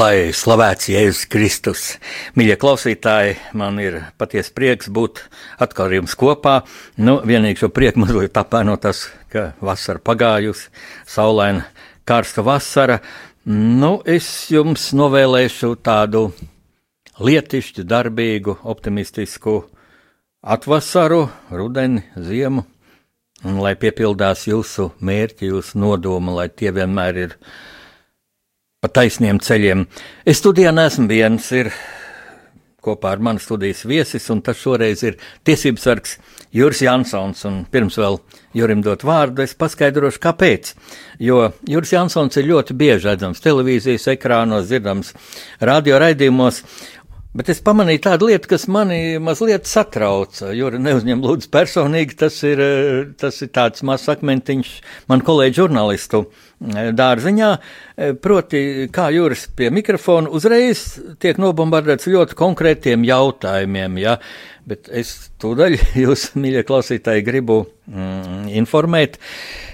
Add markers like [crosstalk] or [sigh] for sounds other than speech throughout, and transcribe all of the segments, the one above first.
Lai slavēts Jēzus Kristus. Mīļie klausītāji, man ir patiesi prieks būt atkal ar jums kopā. Nu, vienīgi šo prieku mazliet apēno tas, ka vasara pagājusi, saulaina, karsta vasara. Nu, es jums novēlēšu tādu lietišķu, darbīgu, optimistisku atvasaru, rudeni, ziemu, un lai piepildās jūsu mērķi, jūsu nodomi, lai tie vienmēr ir pa taisniem ceļiem. Es studijā nesmu viens, ir kopā ar mani studijas viesis, un tas šoreiz ir tiesības sargs Juris Jansons. Un pirms vēl Jurim dot vārdu, es paskaidrošu, kāpēc. Jo Juris Jansons ir ļoti bieži redzams televīzijas ekrānos, dzirdams radio raidījumos, Bet es pamanīju tādu lietu, kas mani mazliet satrauca. Jūra neuzņem lūdzu personīgi, tas ir, tas ir tāds mazs akmentiņš man kolēģi žurnālistu eh, dārziņā. Eh, proti, kā jūras pie mikrofona uzreiz tiek nobombardēts ļoti konkrētiem jautājumiem, ja? bet es tūdaļ [laughs] jūs, mīļie klausītāji, gribu mm, informēt. Uh,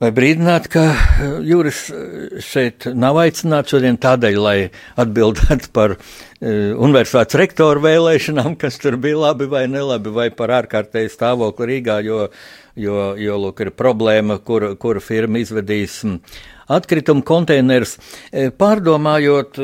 Vai brīdināt, ka eh, Juris eh, šeit nav aicināts šodien tādēļ, lai atbildētu par uh, universitātes rektoru vēlēšanām, kas tur bija labi vai nelabi, vai par ārkārtēju stāvokli Rīgā, jo, jo, jo lūk, ir problēma, kur, kur firma izvedīs mm, atkritumu konteinerus. Pārdomājot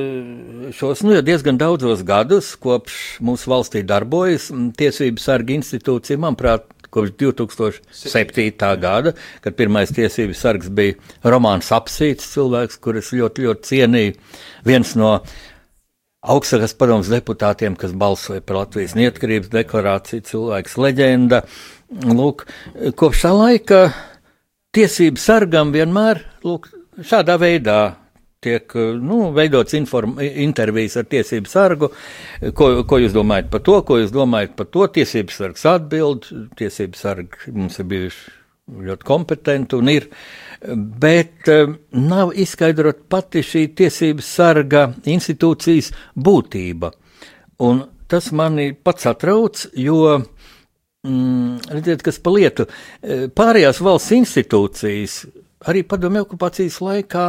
šos nu, diezgan daudzos gadus, kopš mūsu valstī darbojas mm, Tiesību sarga institūcija, manuprāt, kopš 2007. gada, kad pirmais tiesības sargs bija Romāns Apsīts, cilvēks, kurus ļoti, ļoti cienīju. Viens no augstākās padomus deputātiem, kas balsoja par Latvijas neatkarības deklarāciju, cilvēks leģenda. Lūk, kopš tā laika tiesību sargam vienmēr lūk, šādā veidā tiek nu, veidots inform, intervijas ar tiesību sargu. Ko, ko jūs domājat par to, ko jūs domājat par to? Tiesības sargs atbild, tiesības sargi mums ir bijuši ļoti kompetenti un ir, bet um, nav izskaidrot pati šī tiesības sarga institūcijas būtība. Un tas mani pats atrauc, jo mm, redziet, kas pa lietu. Pārējās valsts institūcijas arī padomju okupācijas laikā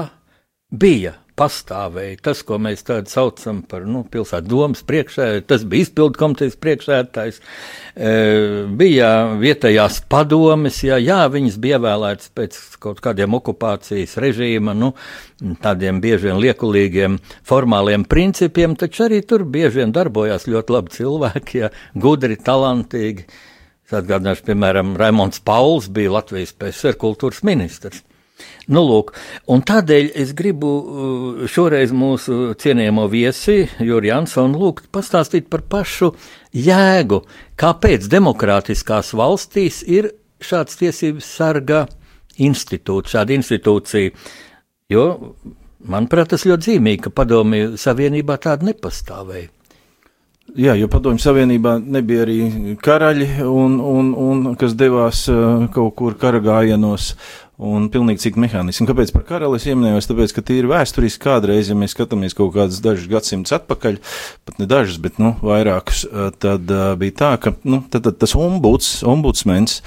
bija pastāvēja tas, ko mēs tādu saucam par nu, pilsētas domas priekšsēdētāju. Tas bija izpildu komitejas priekšsēdētājs, e, bija vietējās padomes, jā, jā, viņas bija ievēlētas pēc kaut kādiem okupācijas režīma, nu, tādiem bieži vien liekulīgiem formāliem principiem, taču arī tur bieži vien darbojās ļoti labi cilvēki, jā, gudri, talantīgi. Es atgādināšu, piemēram, Raimons Pauls bija Latvijas PSR kultūras ministrs. Nu, lūk, un tādēļ es gribu uh, šoreiz mūsu cienījamo viesi, Juriju Jansonu, lūgt pastāstīt par pašu jēgu, kāpēc demokrātiskās valstīs ir šāds tiesības sarga institūts, šāda institūcija. Jo, manuprāt, tas ļoti zīmīgi, ka padomju savienībā tāda nepastāvēja. Jā, jo Padomju Savienībā nebija arī karaļi, un, un, un, kas devās uh, kaut kur kara gājienos. Un pilnīgi cik mehānismi. Kāpēc par karali es ieminējos? Tāpēc, ka tīri vēsturiski kādreiz, ja mēs skatāmies kaut kādus dažus gadsimtus atpakaļ, pat ne dažus, bet nu, vairākus, tad uh, bija tā, ka nu, tad, tad tas ombuds, ombudsmens,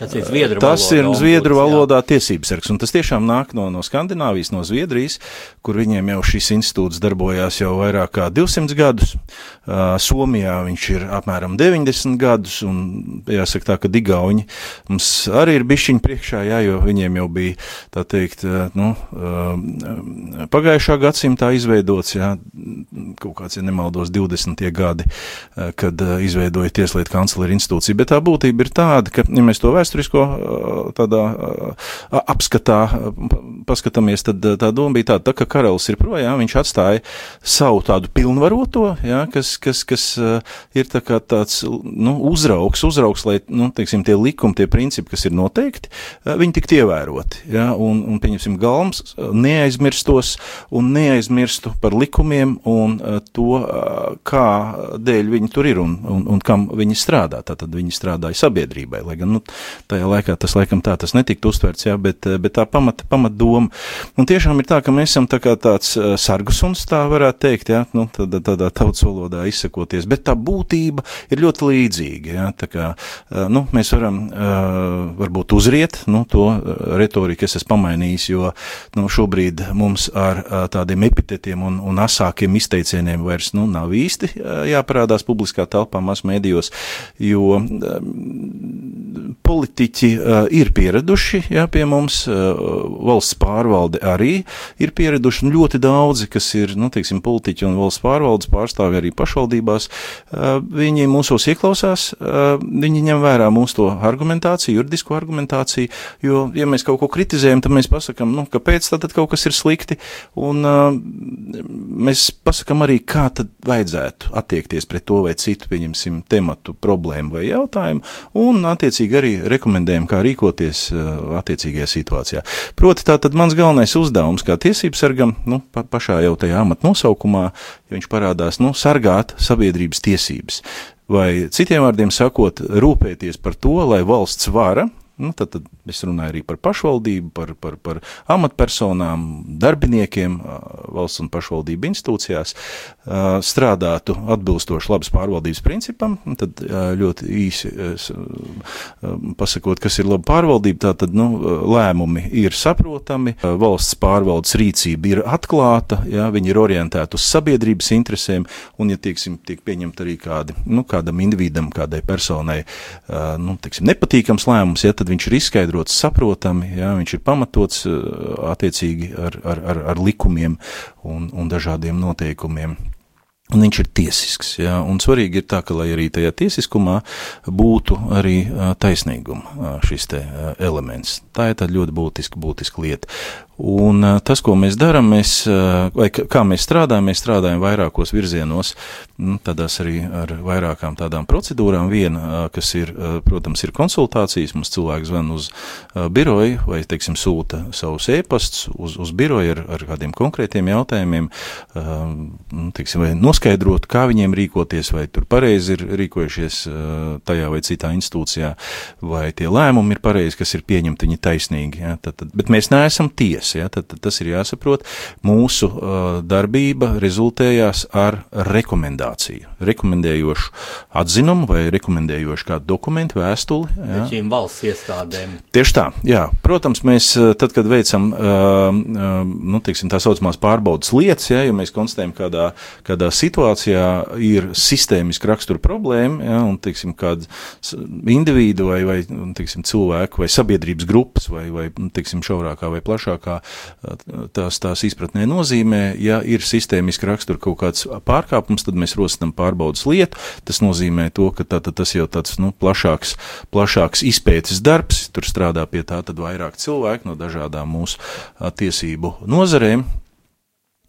tas ir zviedru, tas valodā, ir zviedru ombuds, valodā tiesības sargs, un tas tiešām nāk no, no Skandināvijas, no Zviedrijas, kur viņiem jau šis institūts darbojās jau vairāk kā 200 gadus. Uh, Somijā viņš ir apmēram 90 gadus, un jāsaka tā, ka Digauņi mums arī ir bišķiņi priekšā, jā, jo viņiem jau bija, teikt, nu, pagājušā gadsimtā izveidots, jā, kaut kāds, ja nemaldos, 20. gadi, kad izveidoja Tieslietu kancleru institūciju, bet tā būtība ir tāda, ka, ja mēs to vēsturisko tādā apskatā paskatāmies, tad tā doma bija tāda, tā, ka karalis ir projām, viņš atstāja savu tādu pilnvaroto, jā, kas, kas, kas ir tā kā tāds, nu, uzraugs, uzraugs, lai, nu, teiksim, tie likumi, tie principi, kas ir noteikti, viņi tiktu ievēroti, jā, un, un, pieņemsim, galms neaizmirstos un neaizmirstu par likumiem un to, kā dēļ viņi tur ir un, un, un kam viņi strādā. Tātad viņi strādāja sabiedrībai, lai gan, nu, tajā laikā tas laikam tā tas netiktu uztverts, jā, bet, bet tā pamata, pamat doma. Un tiešām ir tā, ka mēs esam tā kā tāds sargusuns, tā varētu teikt, jā, nu, tādā, tādā tautas valodā izsakoties, bet tā būtība ir ļoti līdzīga, jā, tā kā, nu, mēs varam varbūt uzriet, nu, to retoriku es esmu pamainījis, jo, nu, šobrīd mums ar tādiem epitetiem un, un asākiem izteicieniem vairs, nu, nav īsti jāparādās publiskā telpā, masmēdījos, jo politiķi ir pieraduši, jā, pie mums, valsts pārvalde arī ir pieraduši, un ļoti daudzi, kas ir, nu, teiksim, politiķi un valsts pārvaldes pārstāvi arī pašvaldībās, viņi mūsos ieklausās, viņi ņem vērā mūsu to argumentāciju, juridisko argumentāciju, jo, ja mēs kaut ko kritizējam, tad mēs pasakam, nu, kāpēc tad kaut kas ir slikti, un mēs pasakam arī, kā tad vajadzētu attiekties pret to vai citu, pieņemsim, tematu, problēmu vai jautājumu, un attiecīgi arī rekomendējam, kā rīkoties attiecīgajā situācijā. Proti, tā tad mans galvenais uzdevums kā tiesības sargam, nu, pa, pašā jau tajā amata nosaukumā, ja viņš parādās, nu, sargāt sabiedrības tiesības. Vai citiem vārdiem sakot, rūpēties par to, lai valsts vara, nu, tad, tad Es runāju arī par pašvaldību, par, par, par amatpersonām, darbiniekiem valsts un pašvaldību institūcijās, strādātu atbilstoši labas pārvaldības principam. Tad ļoti īsi pasakot, kas ir laba pārvaldība, tā tad nu, lēmumi ir saprotami, valsts pārvaldes rīcība ir atklāta, jā, viņi ir orientēti uz sabiedrības interesēm, un, ja tieksim, tiek pieņemt arī kādi, nu, kādam individam, kādai personai, nu, tieksim, nepatīkams lēmums, ja, tad viņš ir izskaidrots saprotami, jā, viņš ir pamatots attiecīgi ar, ar, ar, ar likumiem un, un dažādiem noteikumiem. Un viņš ir tiesisks, jā, un svarīgi ir tā, ka, lai arī tajā tiesiskumā būtu arī taisnīguma šis te elements. Tā ir tāda ļoti būtiska, būtiska lieta. Un tas, ko mēs darām, mēs, vai kā mēs strādājam, mēs strādājam vairākos virzienos, nu, tādās arī ar vairākām tādām procedūrām. Viena, kas ir, protams, ir konsultācijas, mums cilvēks zvan uz biroju vai, teiksim, sūta savus ēpastus uz, uz biroju ar, ar kādiem konkrētiem jautājumiem, nu, teiksim, vai noskaidrot, kā viņiem rīkoties, vai tur pareizi ir rīkojušies tajā vai citā institūcijā, vai tie lēmumi ir pareizi, kas ir pieņemti, viņi taisnīgi. Ja, tad, tad, bet mēs neesam tiesa. Ja? Tad, tad tas ir jāsaprot. Mūsu uh, darbība rezultējās ar rekomendāciju, rekomendējošu atzinumu vai rekomendējošu kādu dokumentu, vēstuli. Ja? Šīm valsts iestādēm. Tieši tā, jā. Protams, mēs uh, tad, kad veicam uh, uh, nu, teiksim, tā saucamās pārbaudas lietas, ja, ja mēs konstatējam, kādā, kādā situācijā ir sistēmiski rakstura problēma, ja, un teiksim, kāda individu vai, vai teiksim, cilvēku vai sabiedrības grupas vai, vai teiksim, šaurākā vai plašākā tās, tās izpratnē nozīmē. Ja ir sistēmiski rakstura kaut kāds pārkāpums, tad mēs rosinām pārbaudas lietu. Tas nozīmē to, ka tā, tas jau tāds nu, plašāks, plašāks izpētes darbs, tur strādā pie tā vairāk cilvēku no dažādām mūsu tiesību nozarēm.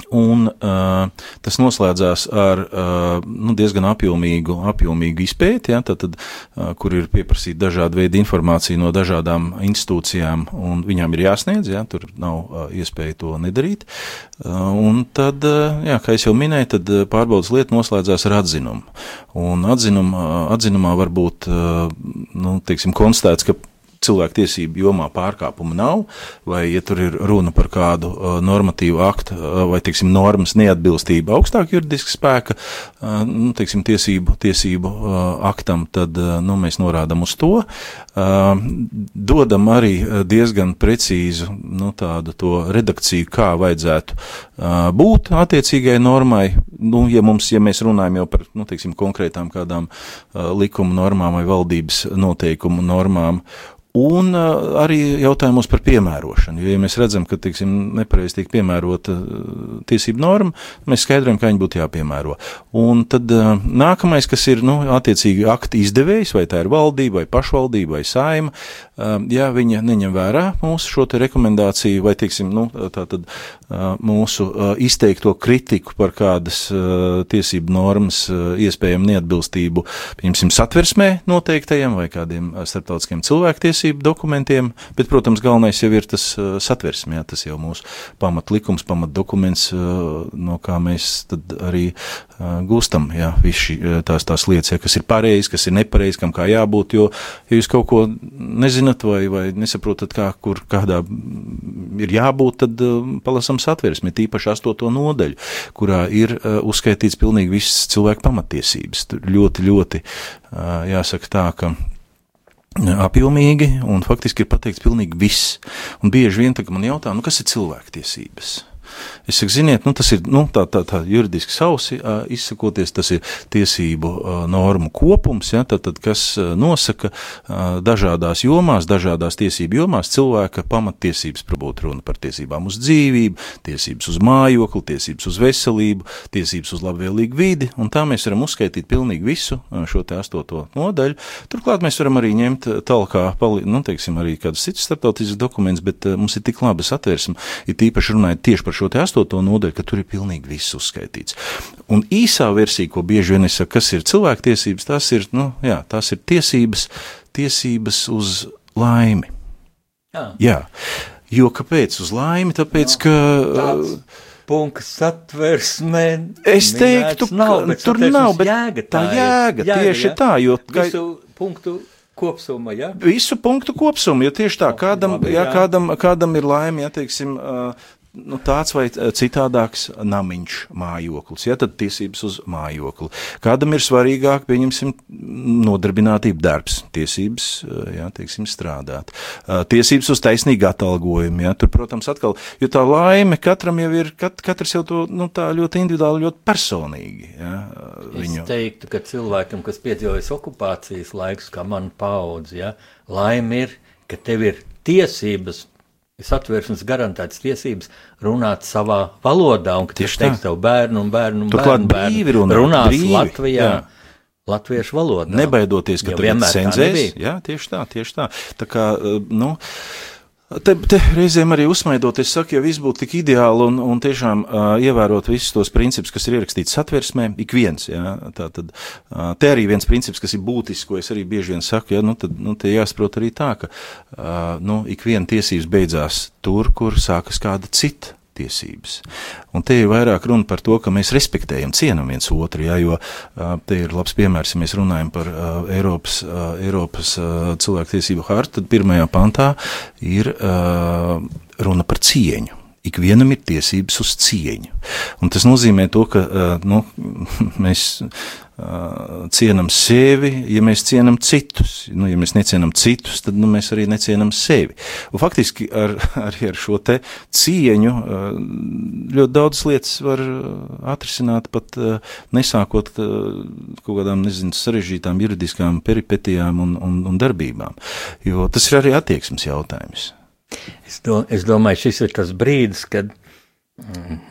Un uh, tas noslēdzās ar uh, nu, diezgan apjomīgu, apjomīgu izpēti, ja, tad, tad, uh, kur ir pieprasīta dažāda veida informācija no dažādām institūcijām, un viņām ir jāsniedz, ja, tur nav uh, iespēja to nedarīt. Uh, un tad, uh, jā, kā jau minēju, tad pārbaudas lieta noslēdzās ar atzinumu. Un atzinum, atzinumā var būt, uh, nu, teiksim, konstatēts, ka cilvēktiesību jomā pārkāpumu nav, vai ja tur ir runa par kādu uh, normatīvu aktu uh, vai, teiksim, normas neatbilstību augstāk juridiski spēka, uh, nu, teiksim, tiesību, tiesību uh, aktam, tad, uh, nu, mēs norādam uz to, uh, dodam arī diezgan precīzu, nu, tādu to redakciju, kā vajadzētu uh, būt attiecīgai normai, nu, ja mums, ja mēs runājam jau par, nu, teiksim, konkrētām kādām uh, likuma normām vai valdības noteikumu normām, Un uh, arī jautājumos par piemērošanu. Jo, ja mēs redzam, ka nepareizi tiek piemērota uh, tiesību norma, mēs skaidrojam, kā viņi būtu jāpiemēro. Un tad uh, nākamais, kas ir nu, attiecīgi akti izdevējs, vai tā ir valdība, vai pašvaldība, vai saima, ja viņa neņem vērā mūsu šo rekomendāciju, vai teiksim, nu, tā tad uh, mūsu uh, izteikto kritiku par kādas uh, tiesību normas iespējamu neatbilstību, pieņemsim, satversmē noteiktajiem vai kādiem starptautiskiem cilvēktiesībiem, tiesību dokumentiem, bet, protams, galvenais jau ir tas satversme, jā, tas jau mūsu pamatlikums, pamatdokuments, no kā mēs tad arī gūstam, jā, visi tās, tās lietas, jā, kas ir pareizi, kas ir nepareizi, kam kā jābūt, jo, ja jūs kaut ko nezināt vai, vai nesaprotat, kā, kur, kādā ir jābūt, tad palasam satversmi, tīpaši astoto nodaļu, kurā ir uzskaitīts pilnīgi visas cilvēku pamatiesības. Tur ļoti, ļoti jāsaka tā, ka apjomīgi, un faktiski ir pateikts pilnīgi viss. Un bieži vien, kad man jautā, nu, kas ir cilvēktiesības? Es saku, ziniet, nu, tas ir nu, tā, tā, tā juridiski sausi uh, izsakoties, tas ir tiesību uh, normu kopums, ja, tad, tad, kas nosaka uh, dažādās jomās, dažādās tiesību jomās cilvēka pamattiesības, prabot runa par tiesībām uz dzīvību, tiesības uz mājokli, tiesības uz veselību, tiesības uz labvēlīgu vidi, un tā mēs varam uzskaitīt pilnīgi visu šo te astoto nodaļu. Turklāt mēs varam arī ņemt talkā, nu, teiksim, arī kādus citus starptautiskus dokumentus, bet mums ir tik labi satversme, ir tīpaši runājot tieši par šo astoto nodaļu, ka tur ir pilnīgi viss uzskaitīts. Un īsā versija, ko bieži vien es saku, kas ir cilvēktiesības, tās ir, nu, jā, tās ir tiesības, tiesības uz laimi. Jā. jā. Jo kāpēc uz laimi? Tāpēc, jā. ka. Tāds punkts satversmē. Es teiktu, ka nav, tur nav, bet jēga tā, jēga, jēga tieši jā. tā, jo. Visu punktu kopsumma, ja? Visu punktu kopsumma, jo tieši tā, kādam, Labi, jā. Jā, kādam, kādam ir laime, ja, teiksim, nu, tāds vai citādāks namiņš, mājoklis, ja tad tiesības uz mājokli. Kādam ir svarīgāk, pieņemsim, nodarbinātība darbs, tiesības, jā, teiksim, strādāt. Tiesības uz taisnīgu atalgojumu, ja tur, protams, atkal, jo tā laime katram jau ir, kat, katrs jau to, nu, tā ļoti individuāli, ļoti personīgi, ja, viņu. Es teiktu, ka cilvēkam, kas piedzīvojas okupācijas laiks, kā man paudze, ja, laime ir, ka tev ir tiesības satversmes garantētas tiesības runāt savā valodā, un ka tieši teiks tev bērnu un bērnu un Turklāt bērnu, bērnu runāt, runās brīvi, Latvijā. Jā. Latviešu valodā. Nebaidoties, ka tu cenzēsi. Jā, tieši tā, tieši tā. Tā kā, eh, nu, Te, te reizēm arī uzsmaidot, es saku, ja viss būtu tik ideāli un, un tiešām uh, ievērot visus tos principus, kas ir ierakstīti satversmē, ik viens, jā, tā tad, uh, te arī viens princips, kas ir būtisks, ko es arī bieži vien saku, jā, nu tad, nu, te jāsaprot arī tā, ka, uh, nu, ik viena tiesības beidzās tur, kur sākas kāda cita tiesības. Un te ir vairāk runa par to, ka mēs respektējam, cienam viens otru, jā, jo te ir labs piemērs, ja mēs runājam par Eiropas, Eiropas cilvēktiesību hartu, tad pirmajā pantā ir runa par cieņu. Ikvienam ir tiesības uz cieņu. Un tas nozīmē to, ka nu, [laughs] mēs cienam sevi, ja mēs cienam citus. Nu, ja mēs necienam citus, tad nu, mēs arī necienam sevi. Un faktiski ar, [laughs] arī ar šo cieņu ļoti daudz lietas var atrisināt pat nesākot kaut kādām, nezinu, sarežģītām juridiskām peripetijām un, un, un darbībām. Jo tas ir arī attieksmes jautājums. Es, do, es domāju, šis ir tas brīdis, kad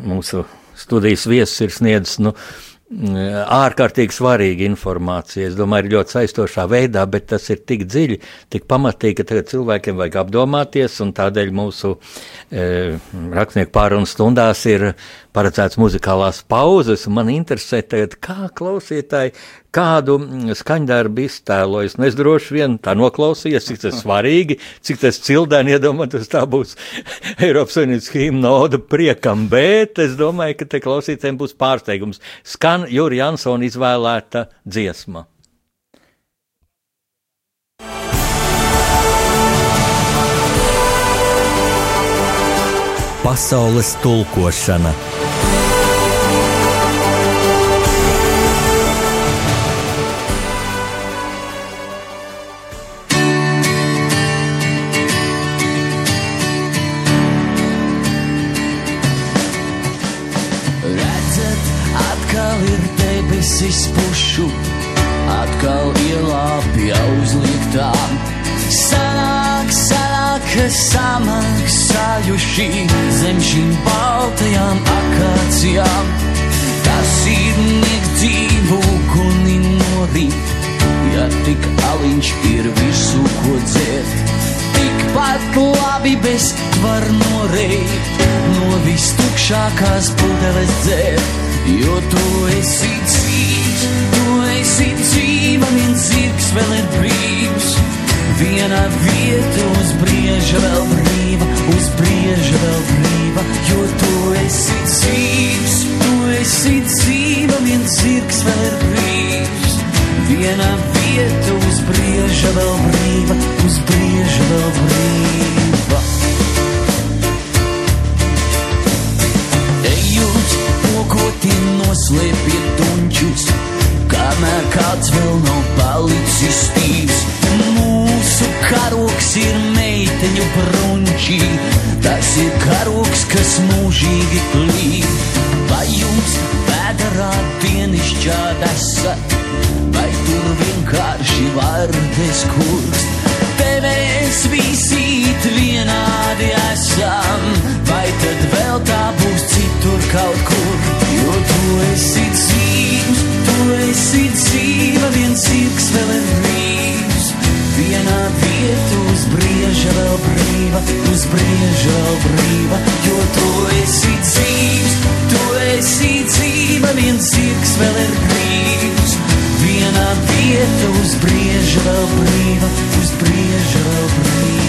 mūsu studijas viesis ir sniedzis nu, uh, ārkārtīgi svarīga informācija. Es domāju, ir ļoti saistošā veidā, bet tas ir tik dziļi, tik pamatīgi, ka cilvēkiem vajag apdomāties, tādēļ mūsu e, rakstnieku pārunu stundās ir paredzēts muzikālās pauzes, un man interesē tagad, kā klausītāji kādu skaņdarbu iztēlojas. Nu, es droši vien tā noklausījos, cik tas svarīgi, cik tas cildēni iedomātos, tā būs [laughs] Eiropas Savienības himna oda priekam, bet es domāju, ka te klausītājiem būs pārsteigums. Skan Juri Jansona izvēlēta dziesma. Pasaules tulkošana debesis pušu, atkal ielāpja uzliktā. Sanāk kas samaksājuši zem šīm baltajām akācijām. Tas ir niek dzīvu kuni norīt, ja tik aliņš ir visu, ko dzērt tikpat labi bez var noreit no vistukšākās pudeles dzērt, jo tu esi dzīvs, tu esi dzīva, viens zirgs vēl ir brīvs. Viena vieta uz brieža vēl brīva, uz brieža vēl brīva, jo tu esi dzīvs, tu esi dzīva, viens zirgs vēl ir brīvs. Viena vieta uz brieža vēl brīva, uz brieža vēl brīva. Pokoti noslēpiet tunčus, kamēr kāds vēl nav palicis stīvs. Mūsu karoks ir meiteņu brunčī, tas ir karoks, kas mūžīgi plīv. Vai jums vēdarā dienišķā desat? vai tur vienkārši vardes kurst. Te mēs visi vienādi esam, vai tad vēl tā būs citur kaut kur, jo tu esi dzīvs, tu esi dzīva, viens sirds vēl ir brīvs. Vienā vieta uz brieža vēl brīva, uz brieža vēl brīva, jo tu esi dzīvs, tu esi dzīva, viens sirds vēl ir brīvs. Viena vieta uz brieža vēl brīva, uz brieža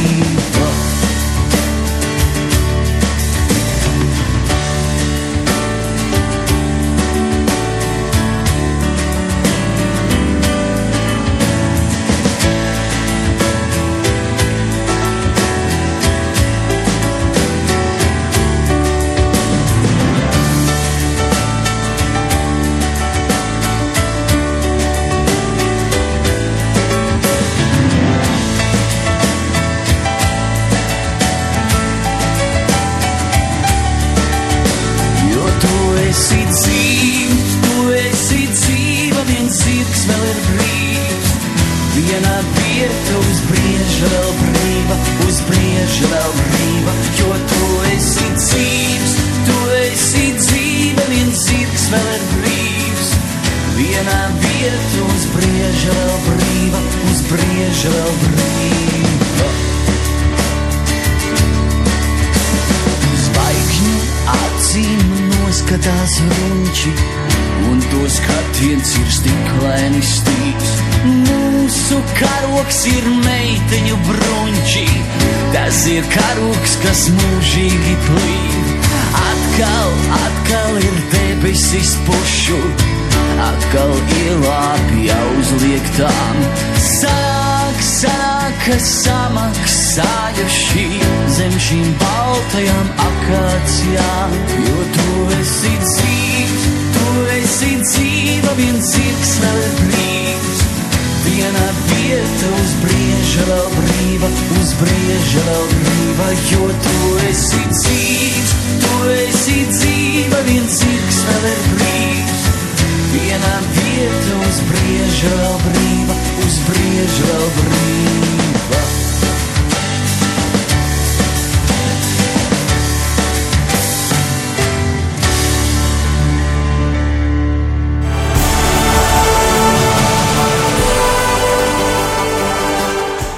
uz brieža vēl brīva, uz brieža vēl brīva.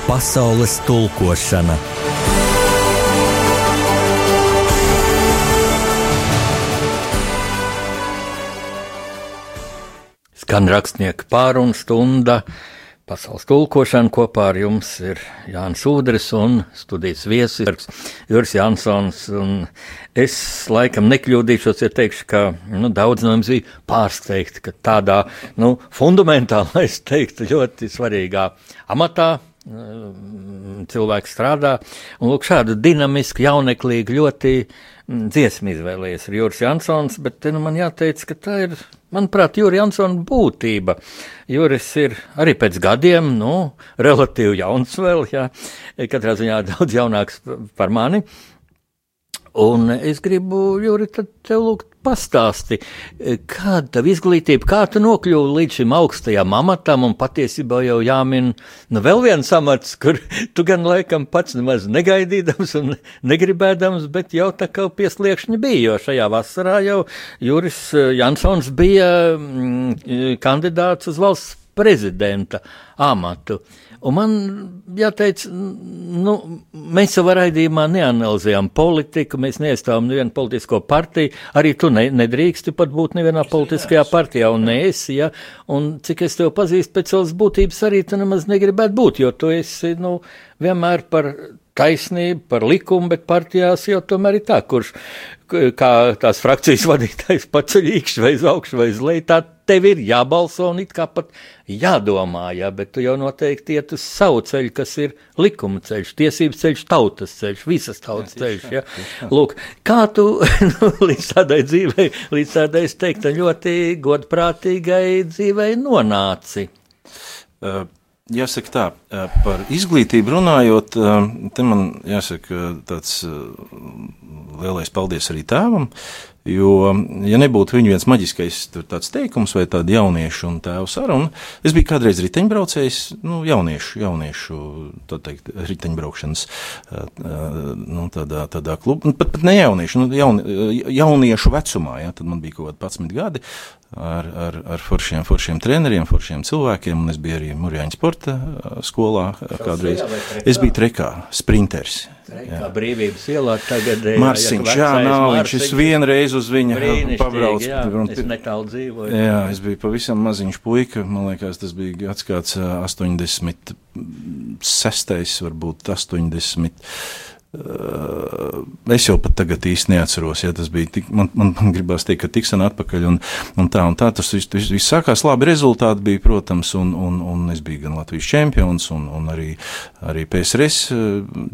Pasaules tulkošana. Skan rakstnieka pārunu stunda. Pasaules tulkošana kopā ar jums ir Jānis Udris un studijas viesis Juris Jansons. Es laikam nekļūdīšos, ja teikšu, ka nu, daudz no jums bija pārsteigti, ka tādā nu, fundamentālā, [laughs] es teiktu, ļoti svarīgā amatā mm, cilvēks strādā. Un lūk, šādu dinamisku, jauneklīgu, ļoti mm, dziesmu izvēlējies Juris Jansons, bet te nu man jāteic, ka tā ir, manuprāt, Juris Jansona būtība. Juris ir arī pēc gadiem, nu, relatīvi jauns vēl, jā, katrā ziņā [laughs] daudz jaunāks par mani. Un es gribu, Juri, tev lūgt pastāsti, kāda tev izglītība, kā tu nokļuvi līdz šim augstajam amatam, un patiesībā jau jāmin nu, vēl viens amats, kur [laughs] tu gan laikam pats nemaz negaidīdams un negribēdams, bet jau tā kā piesliekšņi bija, jo šajā vasarā jau Juris Jansons bija mm, kandidāts uz valsts prezidenta amatu. Un man jāteic, nu, mēs savā raidījumā neanalizējam politiku, mēs neaizstāvam nevienu politisko partiju, arī tu ne, nedrīksti pat būt nevienā politiskajā partijā, un neesi, ja, un cik es tev pazīstu pēc savas būtības, arī tu nemaz negribētu būt, jo tu esi, nu, vienmēr par taisnību, par likumu, bet partijās jau tomēr ir tā, kurš kā tās frakcijas [laughs] vadītājs paceļ īkšķi vai uz augšu vai uz leju, tā tev ir jābalso un it kā pat jādomā, jā, bet tu jau noteikti iet uz savu ceļu, kas ir likuma ceļš, tiesības ceļš, tautas ceļš, visas tautas jā, ceļš, jā. Lūk, kā tu [laughs] nu, līdz tādai dzīvei, līdz tādai, es teiktu, ļoti godprātīgai dzīvei nonāci? Uh. Jāsaka tā, par izglītību runājot, te man jāsaka tāds lielais paldies arī tēvam, Jo, ja nebūtu viņa viens maģiskais teikums vai tāda jauniešu un tēva saruna, es biju kādreiz riteņbraucējs, nu, jauniešu, jauniešu, teikt, riteņbraukšanas, nu, tādā, tādā klubā, nu, pat, pat ne jauniešu, nu, jaun, jauniešu vecumā, jā, tad man bija kaut kādi 11 gadi, ar, ar, ar foršiem, foršiem treneriem, foršiem cilvēkiem, un es biju arī Murjāņa sporta skolā kādreiz. Es biju trekā, sprinters. Kā brīvības ielā tagad ir. Marsiņš, jā, nav, viņš es vienreiz uz viņa pabrauc. Jā, es netālu dzīvoju. Jā, es biju pavisam maziņš puika, man liekas, tas bija gads kāds 86, varbūt 80. Uh, es jau pat tagad īsti neatceros, ja tas bija tik, man, man, man [laughs] gribās teikt, ka tik sen atpakaļ un, un tā un tā. Tas viss, viss, viss sākās labi, rezultāti bija, protams, un, un, un es biju gan Latvijas čempions un, un arī, arī PSRS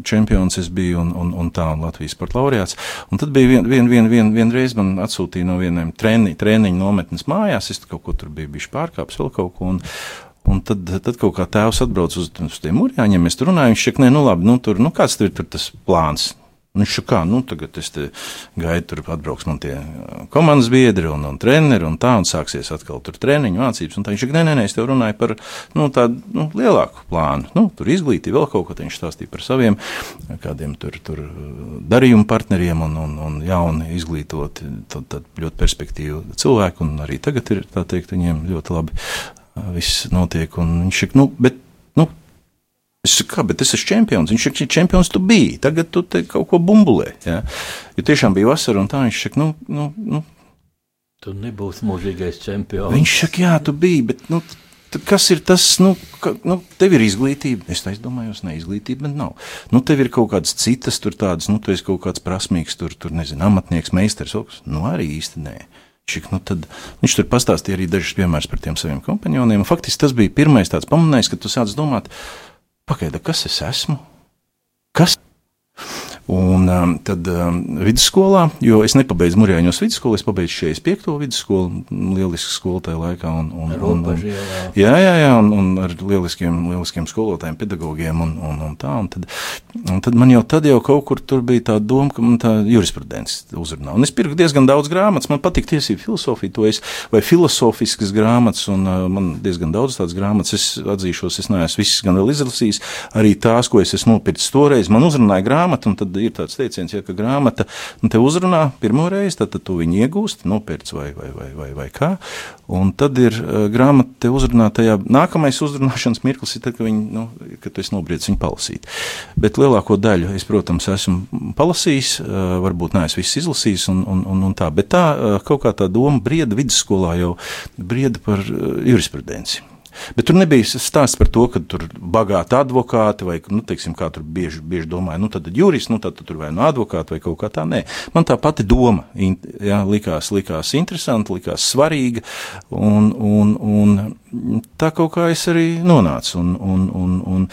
čempions es biju un, un, un tā, un Latvijas sporta laureāts. Un tad bija vien, vien, vien, vien, vienreiz man atsūtīja no vieniem treni, treniņu nometnes mājās, es kaut ko tur biju bišķi pārkāpis, vēl kaut ko. Un, Un tad, tad kaut kā tēvs atbrauc uz, uz tiem mūrjāņiem, mēs tur runājam, viņš saka, nē, nu labi, nu tur, nu kāds tur ir tur tas plāns? Viņš saka, kā, nu tagad es te gaidu, tur atbrauks man tie komandas biedri un, un treneri un tā, un sāksies atkal tur treniņu mācības. Un tā viņš saka, nē, nē, nē, es tev runāju par, nu, tādu, nu, lielāku plānu. Nu, tur izglītība vēl kaut ko, viņš stāstīja par saviem kādiem tur, tur darījumu partneriem un, un, un jauni izglītoti, tad, tad ļoti perspektīvu cilvēku, un arī tagad ir, tā teikt, viņiem ļoti labi viss notiek. Viņš saka, nu, bet, nu, es saku, kā, bet es esmu čempions. Viņš saka, čempions tu biji, tagad tu te kaut ko bumbulē. Ja? Jo tiešām bija vasara, un tā viņš saka, nu, nu, nu. Tu nebūsi mūžīgais čempions. Viņš saka, jā, tu biji, bet, nu, kas ir tas, nu, ka, nu, tev ir izglītība. Es tā domāju, ne izglītība, bet nav. Nu, tev ir kaut kādas citas, tur tādas, nu, tu esi kaut kāds prasmīgs, tur, tur nezinu, amatnieks, meistars, nu, arī īsti nē. Šik, nu tad, viņš tur pastāstīja arī dažus piemērus par tiem saviem kompanioniem. Faktiski tas bija pirmais tāds pamanījums, kad tu sāc domāt, pagaidi, kas es esmu? Kas? Un um, tad um, vidusskolā, jo es nepabeidzu Mūrjāņos vidusskolu, es pabeidzu 45. vidusskolu, lieliski skolu tajā laikā. Un, un, un, un, jā, jā, jā, un, un ar lieliskiem, lieliskiem skolotājiem, pedagogiem un, un, un tā. Un tad, un tad man jau tad jau kaut kur tur bija tā doma, ka man tā jurisprudence uzrunā. Un es pirku diezgan daudz grāmatas, man patīk tiesību filozofija, to es, vai filozofiskas grāmatas, un uh, man diezgan daudz tādas grāmatas, es atzīšos, es neesmu visas gan vēl izlasījis, arī tās, ko es esmu nopircis toreiz, man uzrunāja grāmata, un tad ir tāds teiciens, ja, ka grāmata te uzrunā pirmo reizi, tad, tad tu viņu iegūsti, nopērci vai, vai, vai, vai, vai kā. Un tad ir uh, grāmata te uzrunā tajā nākamais uzrunāšanas mirklis, ir tad, kad, viņi, nu, kad tu esi nobriedis viņu palasīt. Bet lielāko daļu es, protams, esmu palasījis, uh, varbūt neesmu viss izlasījis un, un, un, un tā, bet tā uh, kaut kā tā doma brieda vidusskolā jau brieda par jurisprudenci. Bet tur nebija stāsts par to, ka tur bagāti advokāti vai, nu, teiksim, kā tur bieži, bieži domāja, nu, tad jurists, nu, tad tur vai nu advokāti vai kaut kā tā. Nē, man tā pati doma jā, likās, likās interesanta, likās svarīga, un, un, un tā kaut kā es arī nonācu. Un, un, un, un,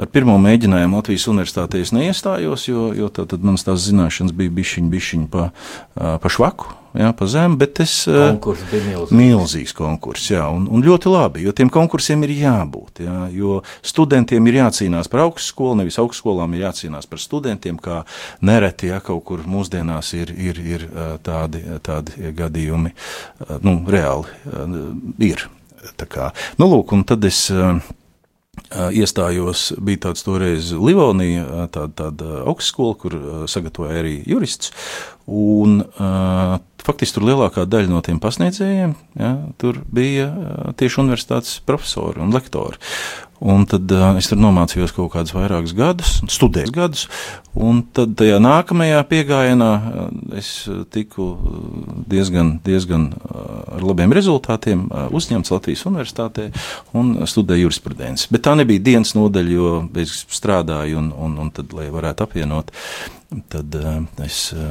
ar pirmo mēģinājumu Latvijas universitātē es neiestājos, jo, jo tā, tad manas tās zināšanas bija bišķiņ, bišķiņ pa, pa švaku. Jā, pa zemu, bet es. Konkurss bija milzīgs. Milzīgs konkurss, jā, un, un ļoti labi, jo tiem konkursiem ir jābūt. Jā, jo studentiem ir jācīnās par augstskolu, nevis augstskolām ir jācīnās par studentiem, kā nereti, ja kaut kur mūsdienās ir, ir, ir tādi, tādi gadījumi, nu, reāli ir. Tā kā, nu, lūk, un tad es. Uh, iestājos, bija tāds toreiz Livonija, tāda, tāda augstskola, kur sagatavoja arī jurists. Un, uh, faktiski tur lielākā daļa no tiem pasniedzējiem ja, bija tieši universitātes profesori un lektori. Un tad uh, es tur nomācījos kaut kādus vairākus gadus, studēju gadus, un tad tajā nākamajā piegājienā uh, es tiku diezgan, diezgan uh, ar labiem rezultātiem uh, uzņemts Latvijas universitātē un studēju jurisprudenci. Bet tā nebija dienas nodaļa, jo es strādāju un, un, un tad, lai varētu apvienot, tad uh, es uh,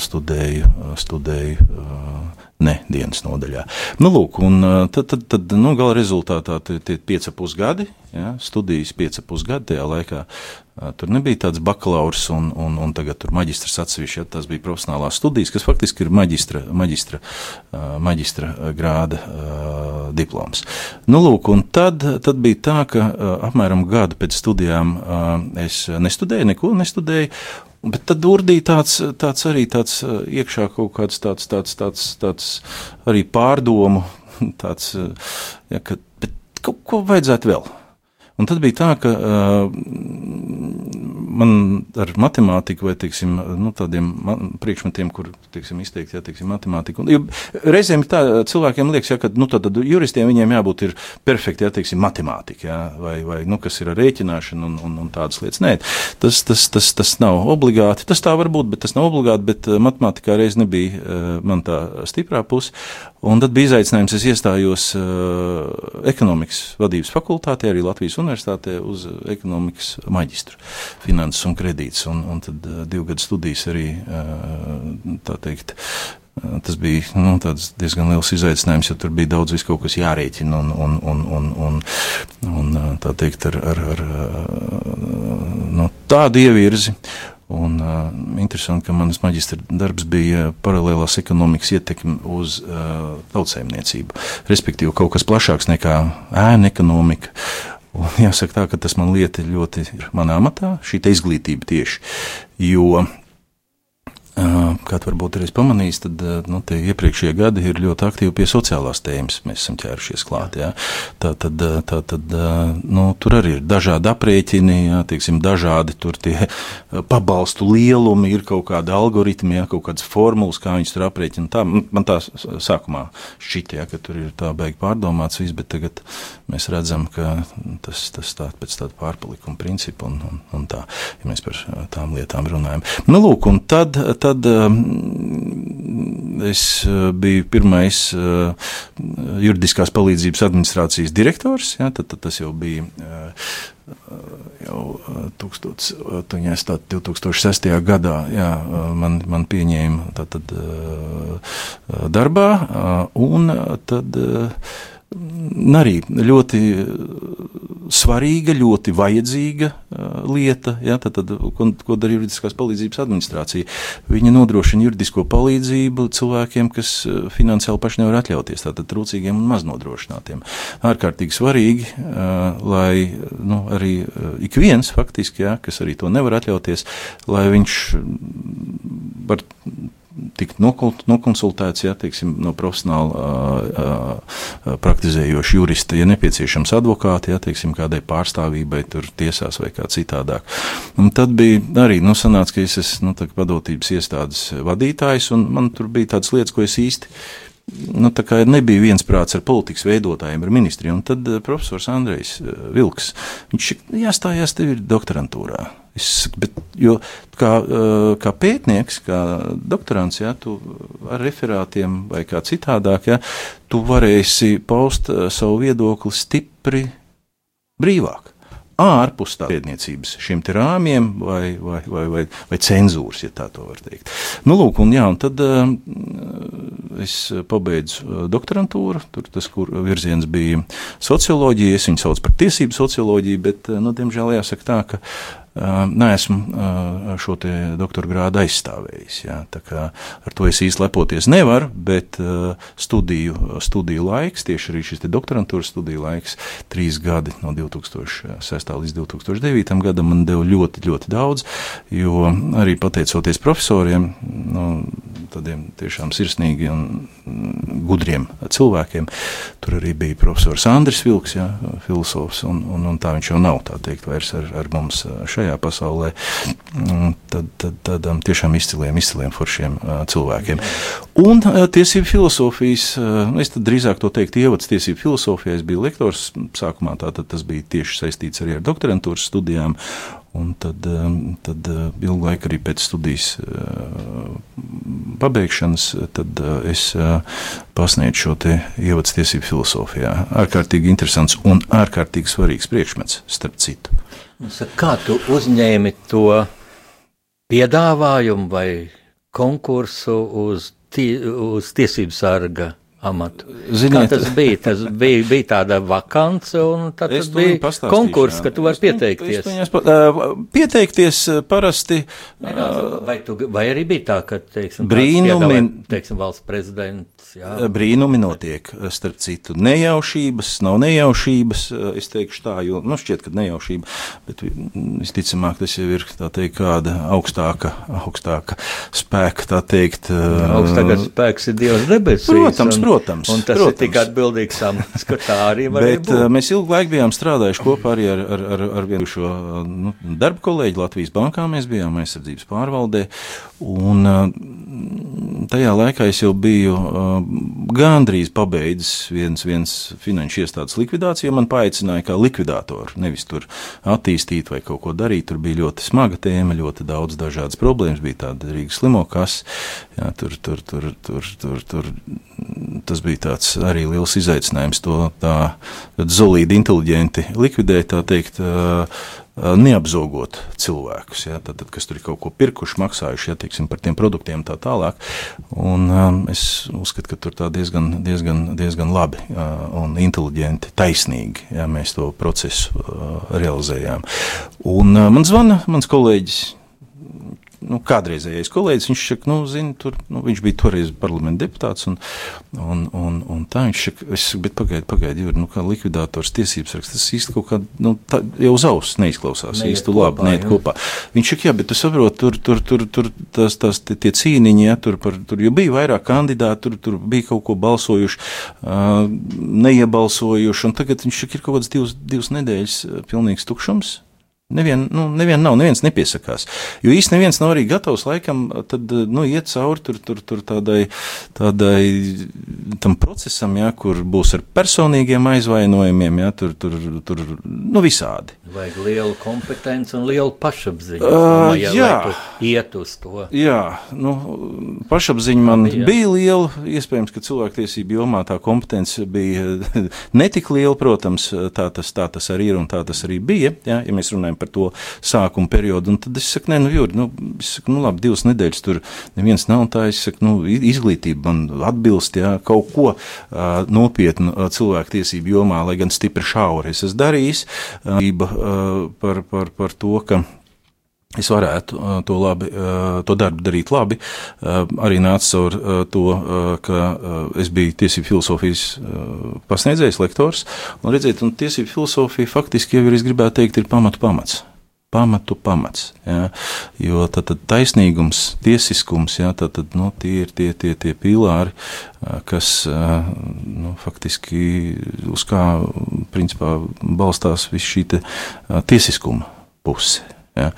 studēju, studēju uh, ne dienas nodaļā. Nu, lūk, un tad, tad, tad nu, gala rezultātā tie pieci pusgadi, ja, studijas pieci pusgadi tajā laikā. Tur nebija tāds bakalaurs un, un, un tagad tur maģistrs atsevišķi, ja tas bija profesionālās studijas, kas faktiski ir maģistra, maģistra, maģistra grāda diploms. Nu, lūk, un tad, tad bija tā, ka apmēram gadu pēc studijām es nestudēju, neko nestudēju, Bet tad urdīja tāds, tāds arī tāds iekšā kaut kāds tāds, tāds, tāds, tāds arī pārdomu, [laughs] tāds, ja, ka, bet kaut ko vajadzētu vēl. Un tad bija tā, ka uh, man ar matemātiku vai teiksim, nu, tādiem priekšmetiem, kur teiksim, izteikti, jā, teiksim, matemātika. Un, reizēm tā cilvēkiem liekas, jā, ka nu, tad, tad juristiem viņiem jābūt perfekti, jā, teiksim, matemātika, jā, vai, vai nu, kas ir ar rēķināšanu un, un, un tādas lietas. Nē, tas, tas, tas, tas nav obligāti. Tas tā var būt, bet tas nav obligāti, bet matemātikā reiz nebija uh, man tā stiprā puse. Un tad bija izaicinājums, es iestājos uh, ekonomikas vadības fakultātē, arī Latvijas universitātē uz ekonomikas maģistru, finanses un kredītus. Un, un tad uh, divu gadu studijas arī, uh, tā teikt, uh, tas bija nu, diezgan liels izaicinājums, jo tur bija daudz visu kaut kas jārēķina un, un, un, un, un, un tā teikt, ar, ar, ar no tādu ievirzi. Un, uh, interesanti, ka manas maģistra darbs bija paralēlās ekonomikas ietekme uz uh, tautsēmniecību, respektīvi kaut kas plašāks nekā ēna ekonomika. Un jāsaka tā, ka tas man lieta ļoti manā amatā, šī izglītība tieši, jo Kā varbūt ir pamanījis, tad nu, iepriekšējie gadi ir ļoti aktīvi pie sociālās tēmas. Mēs esam ķērušies klāt. Jā. Tā tad, tā tad nu, tur arī ir dažādi aprēķini, jā, tieksim, dažādi pabalstu lielumi, ir kaut kādi algoritmi, jā, kaut kādas formulas, kā viņus tur aprēķina. Tā, man tā sākumā jā, ka tur ir tā beig pārdomāts viss, bet tagad mēs redzam, ka tas, tas tā pēc tāda pārpalikuma principa un, un, un tā, ja mēs par tām lietām runājam. Nu, lūk, un tad tad um, es uh, biju pirmais uh, juridiskās palīdzības administrācijas direktors. Ja, tad, tad tas jau bija uh, jau 2006. gadā jā, man, man pieņēma tātad, darbā, un tad arī ļoti svarīga, ļoti vajadzīga uh, lieta, ja, tad, tad, ko, ko dara juridiskās palīdzības administrācija. Viņa nodrošina juridisko palīdzību cilvēkiem, kas uh, finansiāli paši nevar atļauties, tātad trūcīgiem un maznodrošinātiem. Ārkārtīgi svarīgi, lai nu, arī ik viens faktiski, ja, kas arī to nevar atļauties, lai viņš var tikt nokonsultēts ja, teiksim, no profesionāla praktizējoša jurista, ja nepieciešams advokāti, ja teiksim, kādai pārstāvībai, tur tiesās vai kā citādāk. Un tad bija arī, nu, sanāca, ka es esmu nu, padotības iestādes vadītājs, un man tur bija tādas lietas, ko es īsti nu, nebija viensprāts ar politikas veidotājiem, ar ministriem. Tad profesors Andrejs Vilks, viņš jāstājās tev ir doktorantūrā. Es, bet, jo kā, kā pētnieks, kā doktorants, ja, tu ar referātiem vai kā citādāk, ja, tu varēsi paust savu viedokli stipri brīvāk. ārpus pētniecības šiem rāmjiem vai, vai, vai, vai, vai cenzūras, ja tā var teikt. Nu, lūk, un, jā, un tad uh, es pabeidzu doktorantūru, tur tas virziens bija socioloģija, es viņu saucu par tiesību socioloģiju, bet, nu, diemžēl jāsaka tā, ka neesmu šo doktora grādu aizstāvējis. Jā. Ar to es īsti lepoties nevaru, bet studiju, studiju laiks, tieši arī šis doktorantūras studiju laiks, trīs gadi no 2006. līdz 2009. gadam, man deva ļoti, ļoti daudz, jo arī pateicoties profesoriem, nu, tādiem tiešām sirsnīgiem un gudriem cilvēkiem, tur arī bija profesors Andris Vilks, jā, filozofs, un, un, un tā viņš jau nav, tā teikt, vairs ar, ar mums šeit šajā pasaulē, mm, tad, tad tādām tiešām izciliem, izciliem foršiem cilvēkiem. Un tiesību filozofijas, nu, es drīzāk to teiktu, ievads tiesību filozofijā, es biju lektors sākumā, tātad tas bija tieši saistīts arī ar doktorantūras studijām. Un tad, tad ilgu laiku arī pēc studijas pabeigšanas, es pasniedzu šo ievadu tiesību filozofijā. Ārkārtīgi interesants un ārkārtīgi svarīgs priekšmets, starp citu. Kā tu uzņēmi to piedāvājumu vai konkursu uz, tie, uz tiesību sarga? Amatu. Ziniet, Kā tas bija? Tas bija, bija tāda vakance, un tad bija konkurss, ka tu vari pieteikties. Pieteikties parasti. Vai, tu, vai arī bija tā, ka, teiksim, brīnumi, teiksim, valsts prezidents, jā. Brīnumi notiek, starp citu, nejaušības, nav nejaušības, es teikšu tā, jo, nu, šķiet, ka nejaušība, bet visticamāk tas jau ir, tā teikt, kāda augstāka, augstāka spēka, tā teikt. Augstākais spēks ir Dievs debesīs. Protams, protams. Protams, un tas protams. ir tik atbildīgs amats, ka tā arī var Bet, būt. Mēs ilgu laiku bijām strādājuši kopā arī ar, ar, ar, ar vienu šo nu, darba kolēģi Latvijas bankā. Mēs bijām aizsardzības pārvaldē. Un tajā laikā es jau biju gandrīz pabeidzis viens, viens finanšu iestādes likvidāciju. Man paaicināja kā likvidātoru, nevis tur attīstīt vai kaut ko darīt. Tur bija ļoti smaga tēma, ļoti daudz dažādas problēmas. Bija tāda Rīgas slimokas, jā, tur, tur, tur, tur, tur, tur tas bija tāds arī liels izaicinājums to tā zolīdi, inteliģenti likvidēt, tā teikt, neapzogot cilvēkus, ja, tad, tad, kas tur ir kaut ko pirkuši, maksājuši ja, teiksim, par tiem produktiem tā tālāk. Un, um, es uzskatu, ka tur diezgan, diezgan, diezgan labi uh, un inteliģenti, taisnīgi ja, mēs to procesu uh, realizējām. Un uh, man zvana mans kolēģis nu, kādreizējais kolēģis, viņš saka, nu, zini, tur, nu, viņš bija toreiz parlamenta deputāts, un, un, un, un tā viņš saka, es saku, bet pagaidi, pagaidi, ir, nu, kā likvidātors tiesības raksts, tas īsti kaut kā, nu, tā jau uz auss neizklausās neiet īsti kopā, labi, neiet kopā. Viņš saka, jā, bet tu saproti, tur, tur, tur, tur tas, tas, tie cīniņi, ja, tur, par, tur jau bija vairāk kandidātu, tur, tur bija kaut ko balsojuši, uh, neiebalsojuši, un tagad viņš saka, ir kaut kāds divas, divas nedēļas pilnīgs tukšums. Nevien, nu, nevien nav, neviens nepiesakās. Jo īstenībā neviens nav arī gatavs laikam tad, nu, iet cauri tur, tur, tur tādai, tādai tam procesam, ja, kur būs ar personīgiem aizvainojumiem, ja, tur, tur, tur nu, visādi. Vajag lielu kompetenci un lielu pašapziņu. Uh, jā, jā. iet uz to. Jā, nu, pašapziņa man jā. bija liela. Iespējams, ka cilvēktiesību jomā tā kompetence bija [laughs] netik liela, protams, tā tas, tā tas arī ir un tā tas arī bija. Jā, ja mēs runājam par to sākuma periodu, un tad es saku, nē, nu, Jūri, nu, es saku, nu, labi, divas nedēļas tur neviens nav, tā es saku, nu, izglītība man atbilst, jā, kaut ko uh, nopietnu uh, cilvēktiesību jomā, lai gan stipri šauri es esmu darījis. Uh, par, par, par to, ka es varētu eh, to, labi, eh, to darbu darīt labi. Arī nāca caur to, ka es biju tiesību filozofijas pasniedzējs, lektors. Un redziet, un tiesību filozofija faktiski jau ir, es gribētu teikt, ir pamatu pamats pamatu pamats. Ja, jo tad, tad taisnīgums, tiesiskums, ja, tad, tad, nu, tie ir tie, tie, tie pīlāri, kas nu, faktiski uz kā principā, balstās viss šī tiesiskuma puse. Ja?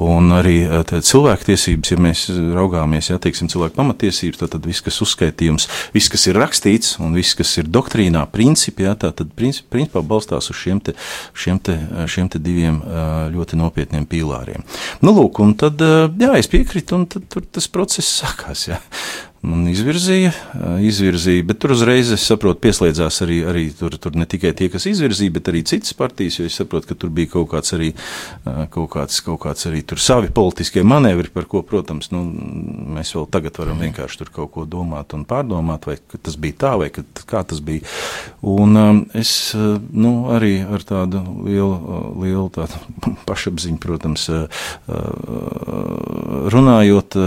Un arī eh, cilvēktiesības, ja mēs raugāmies, ja teiksim, cilvēku pamatiesības, tad, tad viss, kas uzskaitījums, viss, kas ir rakstīts un viss, kas ir doktrīnā, principi, ja, tā tad princip, principā balstās uz šiem, te, šiem, te, šiem te diviem eh, ļoti nopietniem pīlāriem. Nu, lūk, un tad, eh, jā, es piekrītu, un tad tas process sākās. Ja. Man izvirzīja, izvirzīja, bet tur uzreiz es saprotu, pieslēdzās arī, arī tur, tur ne tikai tie, kas izvirzīja, bet arī citas partijas, jo es saprotu, ka tur bija kaut kāds arī, kaut kāds, kaut kāds arī tur savi politiskie manevri, par ko, protams, nu, mēs vēl tagad varam vienkārši tur kaut ko domāt un pārdomāt, vai tas bija tā, vai kā tas bija. Un es, nu, arī ar tādu lielu, lielu tādu [laughs] pašapziņu, protams, runājot,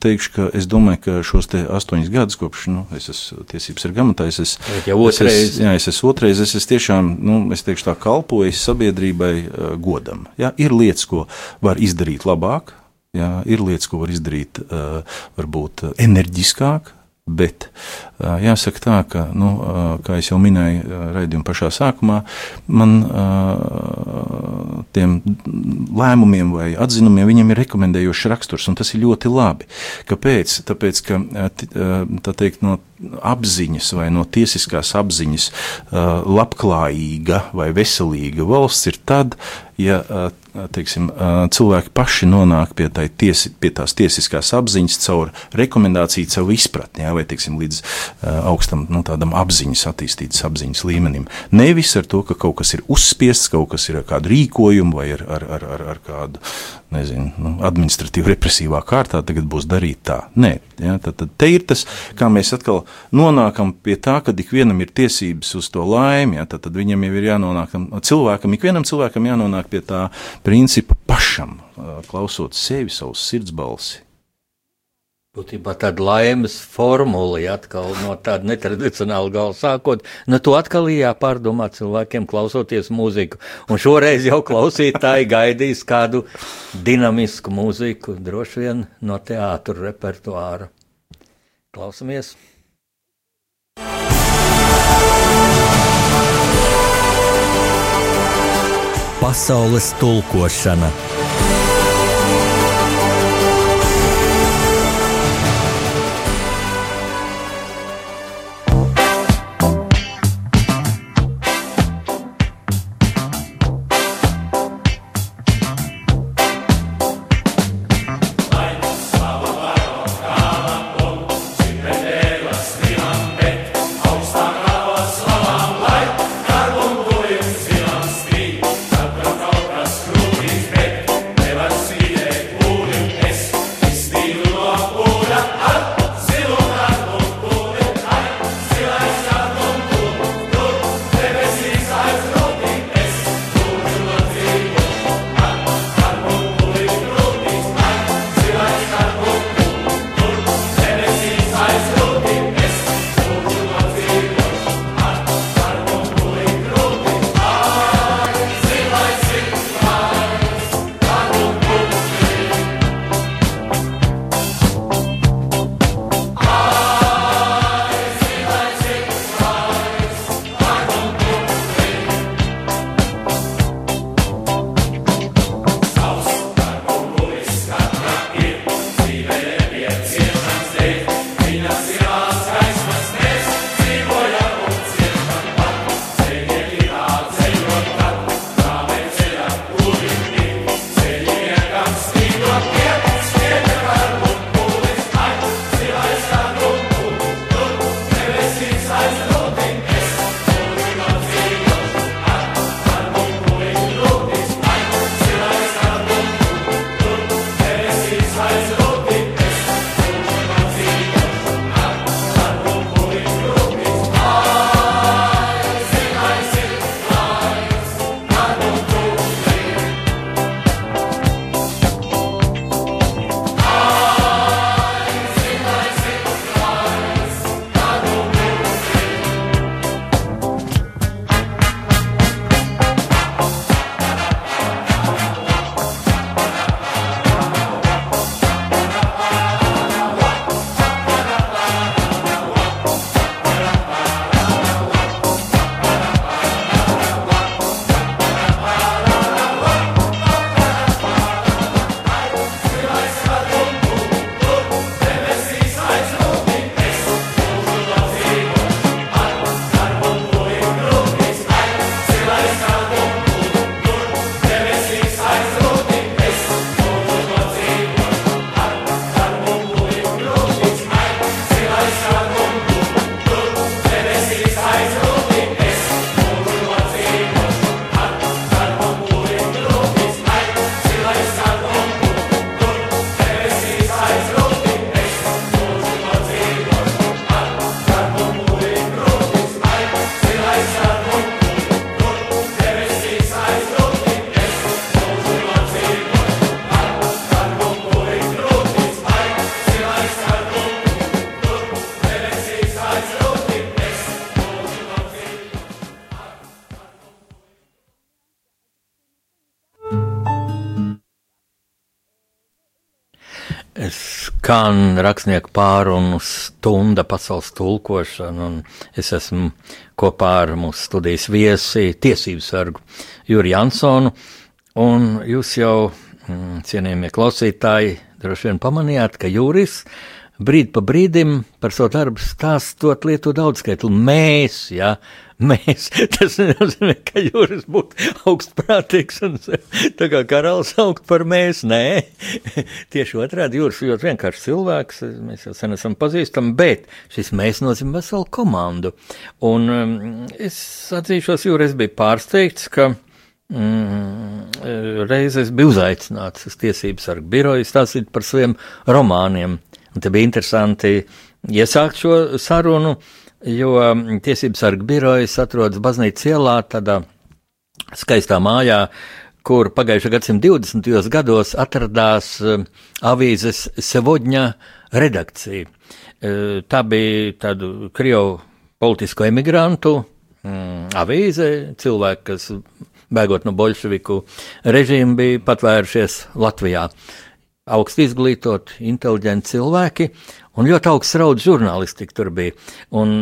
teikšu, ka es domāju, ka šos astoņus gadus, kopš nu, es esmu tiesības sargāmatājs, es, jau otrais. es, jā, es esmu otrais, es esmu tiešām, nu, es teikšu tā, kalpojis sabiedrībai uh, godam. Jā, ir lietas, ko var izdarīt labāk, jā, ir lietas, ko var izdarīt uh, varbūt enerģiskāk, Bet jāsaka tā, ka, nu, kā jau minēju raidījuma pašā sākumā, man tiem lēmumiem vai atzinumiem viņam ir rekomendējošs raksturs, un tas ir ļoti labi. Kāpēc? Tāpēc, ka tā teikt, no apziņas vai no tiesiskās apziņas labklājīga vai veselīga valsts ir tad, ja teiksim, cilvēki paši nonāk pie, tā tiesi, pie tās tiesiskās apziņas caur rekomendāciju, caur izpratni, jā, vai teiksim, līdz augstam nu, tādam apziņas, attīstītas apziņas līmenim. Nevis ar to, ka kaut kas ir uzspiests, kaut kas ir ar kādu rīkojumu vai ar, ar, ar, ar, ar kādu nezinu, nu, administratīvi represīvā kārtā tagad būs darīt tā. Nē, ja, tad, tad te ir tas, kā mēs atkal nonākam pie tā, ka ikvienam ir tiesības uz to laimi, ja, tad, tad viņam jau ir jānonāk, cilvēkam, ikvienam cilvēkam jānonāk pie tā principa pašam, klausot sevi, savus sirds balsi. Būtībā tāda laimes formula, atkal no tāda netradicionāla gala sākot, nu to atkal jāpārdomā cilvēkiem klausoties mūziku. Un šoreiz jau klausītāji gaidīs kādu dinamisku mūziku, droši vien no teātra repertuāra. Klausamies! Pasaules tulkošana Kāna rakstnieku pārunu stunda pasaules tulkošana, un es esmu kopā ar mūsu studijas viesi tiesību sargu Juri Jansonu, un jūs jau, mm, cienījamie klausītāji, droši vien pamanījāt, ka Juris brīd pa brīdim par savu darbu stāstot lietu daudzskaitlu mēs, jā, Mēs, [laughs] tas nenozīmē, ka jūras būtu augstprātīgs un [laughs] tā kā karalis augt par mēs. Nē, [laughs] tieši otrādi jūras ļoti vienkārši cilvēks, mēs jau sen esam pazīstami, bet šis mēs nozīmē veselu komandu. Un um, es atzīšos, jūras bija pārsteigts, ka mm, reiz es biju uzaicināts uz tiesības sargu biroju stāstīt par saviem romāniem. Un te bija interesanti iesākt šo sarunu. Uh, jo mm, tiesības sarga birojas atrodas baznīcas ielā, tādā skaistā mājā, kur pagājušā gadsimta 20. gados atradās mm, avīzes Sevodņa redakcija. E, tā bija tādu Krievu politisko emigrantu mm, avīze, cilvēki, kas bēgot no bolševiku režīmu, bija patvērušies Latvijā. Augsti izglītoti, inteliģenti cilvēki, Un ļoti augsts rauds žurnālistika tur bija. Un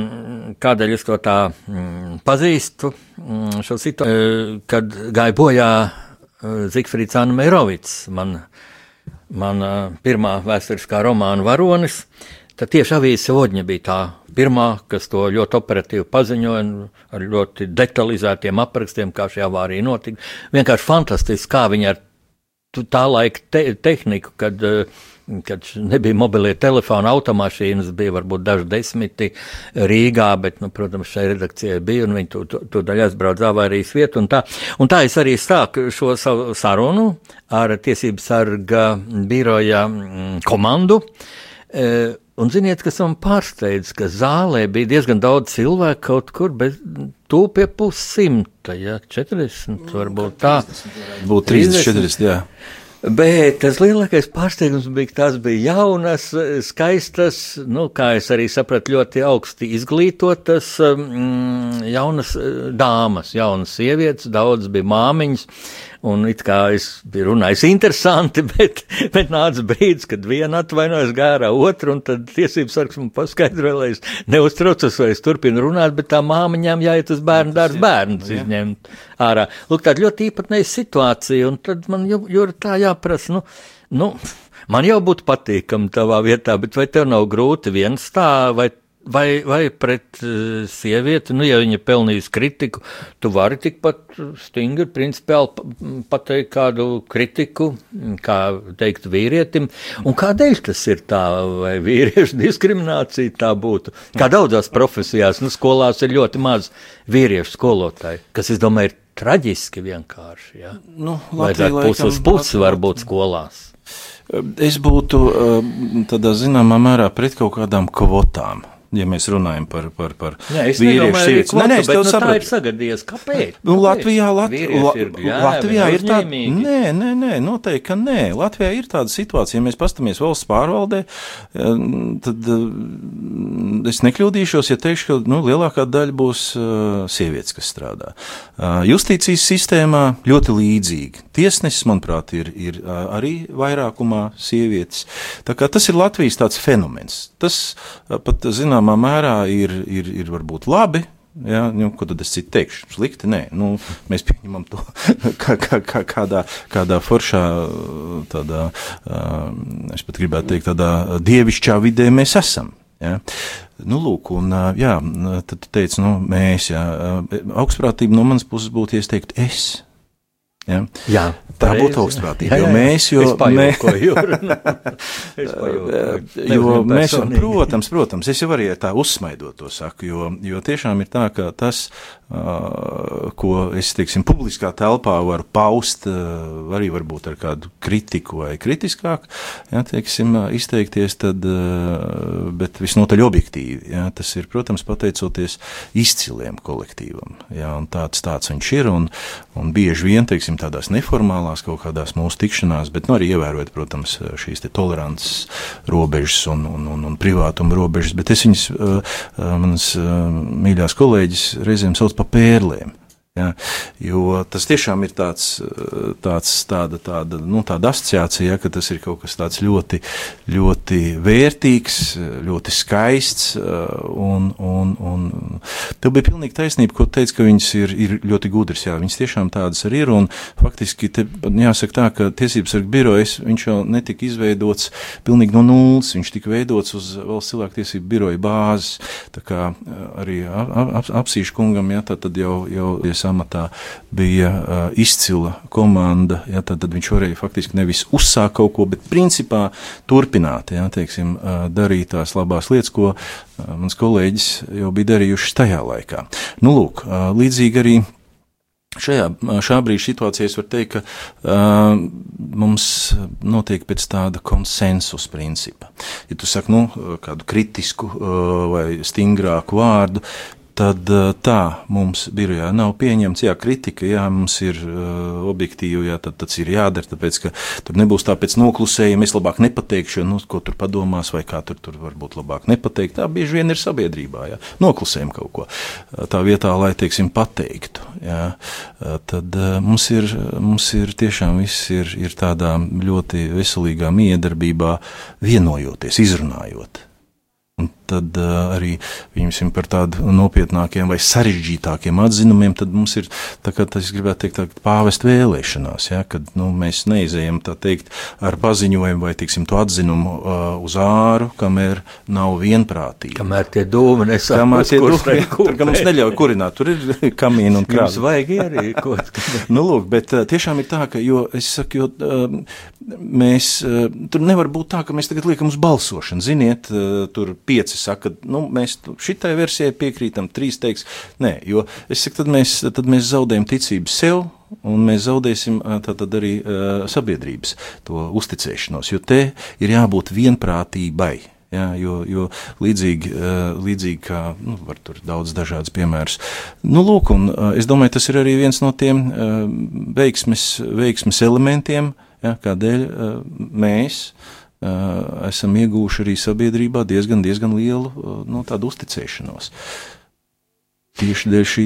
kādēļ es to tā mm, pazīstu, mm, šo situāciju, e, kad gāja bojā e, Zikfrīds Anna Meirovics, man, man pirmā vēsturiskā romāna varonis, tad tieši avīze Vodņa bija tā pirmā, kas to ļoti operatīvi paziņoja ar ļoti detalizētiem aprakstiem, kā šī avārija notika. Vienkārši fantastiski, kā viņi ar tā laika te tehniku, kad uh, kad nebija mobilie telefoni, automašīnas, bija varbūt daži desmiti Rīgā, bet, nu, protams, šai redakcijai bija, un viņi to, to, to daļai aizbrauc avārijas vietu, un tā, un tā es arī sāku šo savu sarunu ar tiesības sarga biroja mm, komandu. E, un ziniet, kas man pārsteidz, ka zālē bija diezgan daudz cilvēku kaut kur, bet tūpie pussimta, ja, 40 varbūt tā. Būtu 30, 40, jā. Bet tas lielākais pārsteigums bija, ka tās bija jaunas, skaistas, nu, kā es arī sapratu, ļoti augsti izglītotas, mm, jaunas eh, dāmas, jaunas sievietes, daudz bija māmiņas. Un it kā es biju runājis interesanti, [laughs] bet, bet nāca brīdis, kad viena atvainojas gārā otru, un tad tiesības sargs man paskaidroja, lai es neuztraucos, vai es turpinu runāt, bet tā māmiņām jāiet uz bērnu dārzu bērnus izņemt ārā. Lūk, tāda ļoti īpatnēja situācija, un tad man jau, jau tā jāprasa, nu, nu, man jau būtu patīkami tavā vietā, bet vai tev nav grūti viens tā, vai Vai, vai pret uh, sievieti, nu, ja viņa pelnīs kritiku, tu vari tikpat stingri, principiāli pateikt kādu kritiku, kā teikt vīrietim, un kādēļ tas ir tā, vai vīriešu [laughs] diskriminācija tā būtu. Kā daudzās profesijās, nu, skolās ir ļoti maz vīriešu skolotāju, kas, es domāju, ir traģiski vienkārši, ja? Nu, Vajadzētu pusi uz pusi varbūt skolās. Es būtu tādā zināmā mērā pret kaut kādām kvotām ja mēs runājam par, par, par vīriešu sievietes. Nē, nē, es tev nu, saprotu. Tā ir sagadījies. Kāpēc? Nu, Latvijā, Lat la ir, jā, Latvijā ir tāda, nē, nē, nē, noteikti, ka nē. Latvijā ir tāda situācija, ja mēs pastamies valsts pārvaldē, tad es nekļūdīšos, ja teikšu, ka, nu, lielākā daļa būs uh, sievietes, kas strādā. Justīcijas sistēmā ļoti līdzīgi. Tiesnesis, manuprāt, ir, ir arī vairākumā sievietes. Tā kā tas ir Latvijas tāds fenomens. Tas pat, zinām, zināmā mērā ir, ir, ir varbūt labi. Ja, nu, ko tad es teikšu? Slikti, nē, nu, mēs pieņemam to [laughs] kā, kā, kā, kādā, kādā foršā, tādā, es pat gribētu teikt, tādā dievišķā vidē mēs esam. Ja? Nu, lūk, un, jā, tad tu teici, nu, mēs, jā, augstprātība no manas puses būtu, ja es teiktu, es. Ja? Jā, tā būtu augstprātība. Jo mēs, [laughs] [laughs] jo, mē... jo mēs, protams, protams, es jau arī tā uzsmaidot to saku, jo, jo tiešām ir tā, ka tas, ko es, teiksim, publiskā telpā varu paust, arī varbūt ar kādu kritiku vai kritiskāk, ja, teiksim, izteikties, tad, bet visnotaļ objektīvi, ja, tas ir, protams, pateicoties izciliem kolektīvam, ja, tāds, tāds viņš ir, un, un bieži vien, teiksim, tādās neformālās kaut kādās mūsu tikšanās, bet nu, arī ievērot, protams, šīs tolerances robežas un, un, un, un privātuma robežas. Bet es viņas, manas mīļās kolēģis, reizēm sauc par pērlēm. Ja, jo tas tiešām ir tāds, tāds, tāda, tāda, nu, tāda asociācija, ja, ka tas ir kaut kas tāds ļoti, ļoti vērtīgs, ļoti skaists. Un, un, un tev bija pilnīgi taisnība, ko teica, ka viņas ir, ir ļoti gudras. Jā, viņas tiešām tādas arī ir. Faktiski te, jāsaka tā, ka tiesības sarga birojas jau netika izveidots pilnīgi no nulles. Viņš tika veidots uz valsts cilvēktiesību biroja bāzes. Tā kā arī ap, ap, apsīšu kungam, ja, tad jau, jau amatā bija uh, izcila komanda. Ja, tad, tad viņš varēja faktiski nevis uzsākt kaut ko, bet principā turpināt ja, teiksim, uh, darīt tās labās lietas, ko uh, mans kolēģis jau bija darījuši tajā laikā. Nu, lūk, uh, līdzīgi arī. Šajā šā brīža situācijā es varu teikt, ka uh, mums notiek pēc tāda konsensus principa. Ja tu saki, nu, kādu kritisku uh, vai stingrāku vārdu, tad eh, tā mums birojā nav pieņemts. Jā, kritika, jā, mums ir uh, objektīva, jā, tad tas ir jādara, tāpēc, ka tur nebūs tāpēc noklusējumi, es labāk nepateikšu, nu, ko tur padomās, vai kā tur, tur varbūt labāk nepateikt. Tā bieži vien ir sabiedrībā, jā, noklusējam kaut ko. Tā vietā, lai, teiksim, pateiktu, jā, tad uh, mums ir, mums ir tiešām viss ir, ir tādā ļoti veselīgā miedarbībā vienojoties, izrunājot. Un tad uh, arī viņam par tādiem nopietnākiem vai sarežģītākiem atzinumiem, tad mums ir, kā tas gribētu teikt, tā, pāvest vēlēšanās, ja, kad nu, mēs neizējam tā teikt ar paziņojumu vai, tiksim, to atzinumu uh, uz āru, kamēr nav vienprātība. Kamēr tie dūmi nesāk. Kamēr tie dūmi, ka mums neļauj kurināt, tur ir [laughs] kamīni un krāsa. Mums vajag ierīkot. [laughs] nu, lūk, bet uh, tiešām ir tā, ka, jo es saku, jo uh, mēs, uh, tur nevar būt tā, ka mēs tagad liekam uz balsošanu, ziniet, uh, tur pieci saka, nu, mēs šitai versijai piekrītam, trīs teiks, nē, jo es saku, tad mēs, tad mēs zaudējam ticību sev, un mēs zaudēsim tātad arī uh, sabiedrības to uzticēšanos, jo te ir jābūt vienprātībai. Jā, jo, jo līdzīgi, līdzīgi kā nu, var tur daudz dažādas piemērs. Nu, lūk, un es domāju, tas ir arī viens no tiem veiksmes, veiksmes elementiem, jā, kādēļ mēs esam iegūši arī sabiedrībā diezgan, diezgan lielu nu, uzticēšanos. Tieši dēļ šī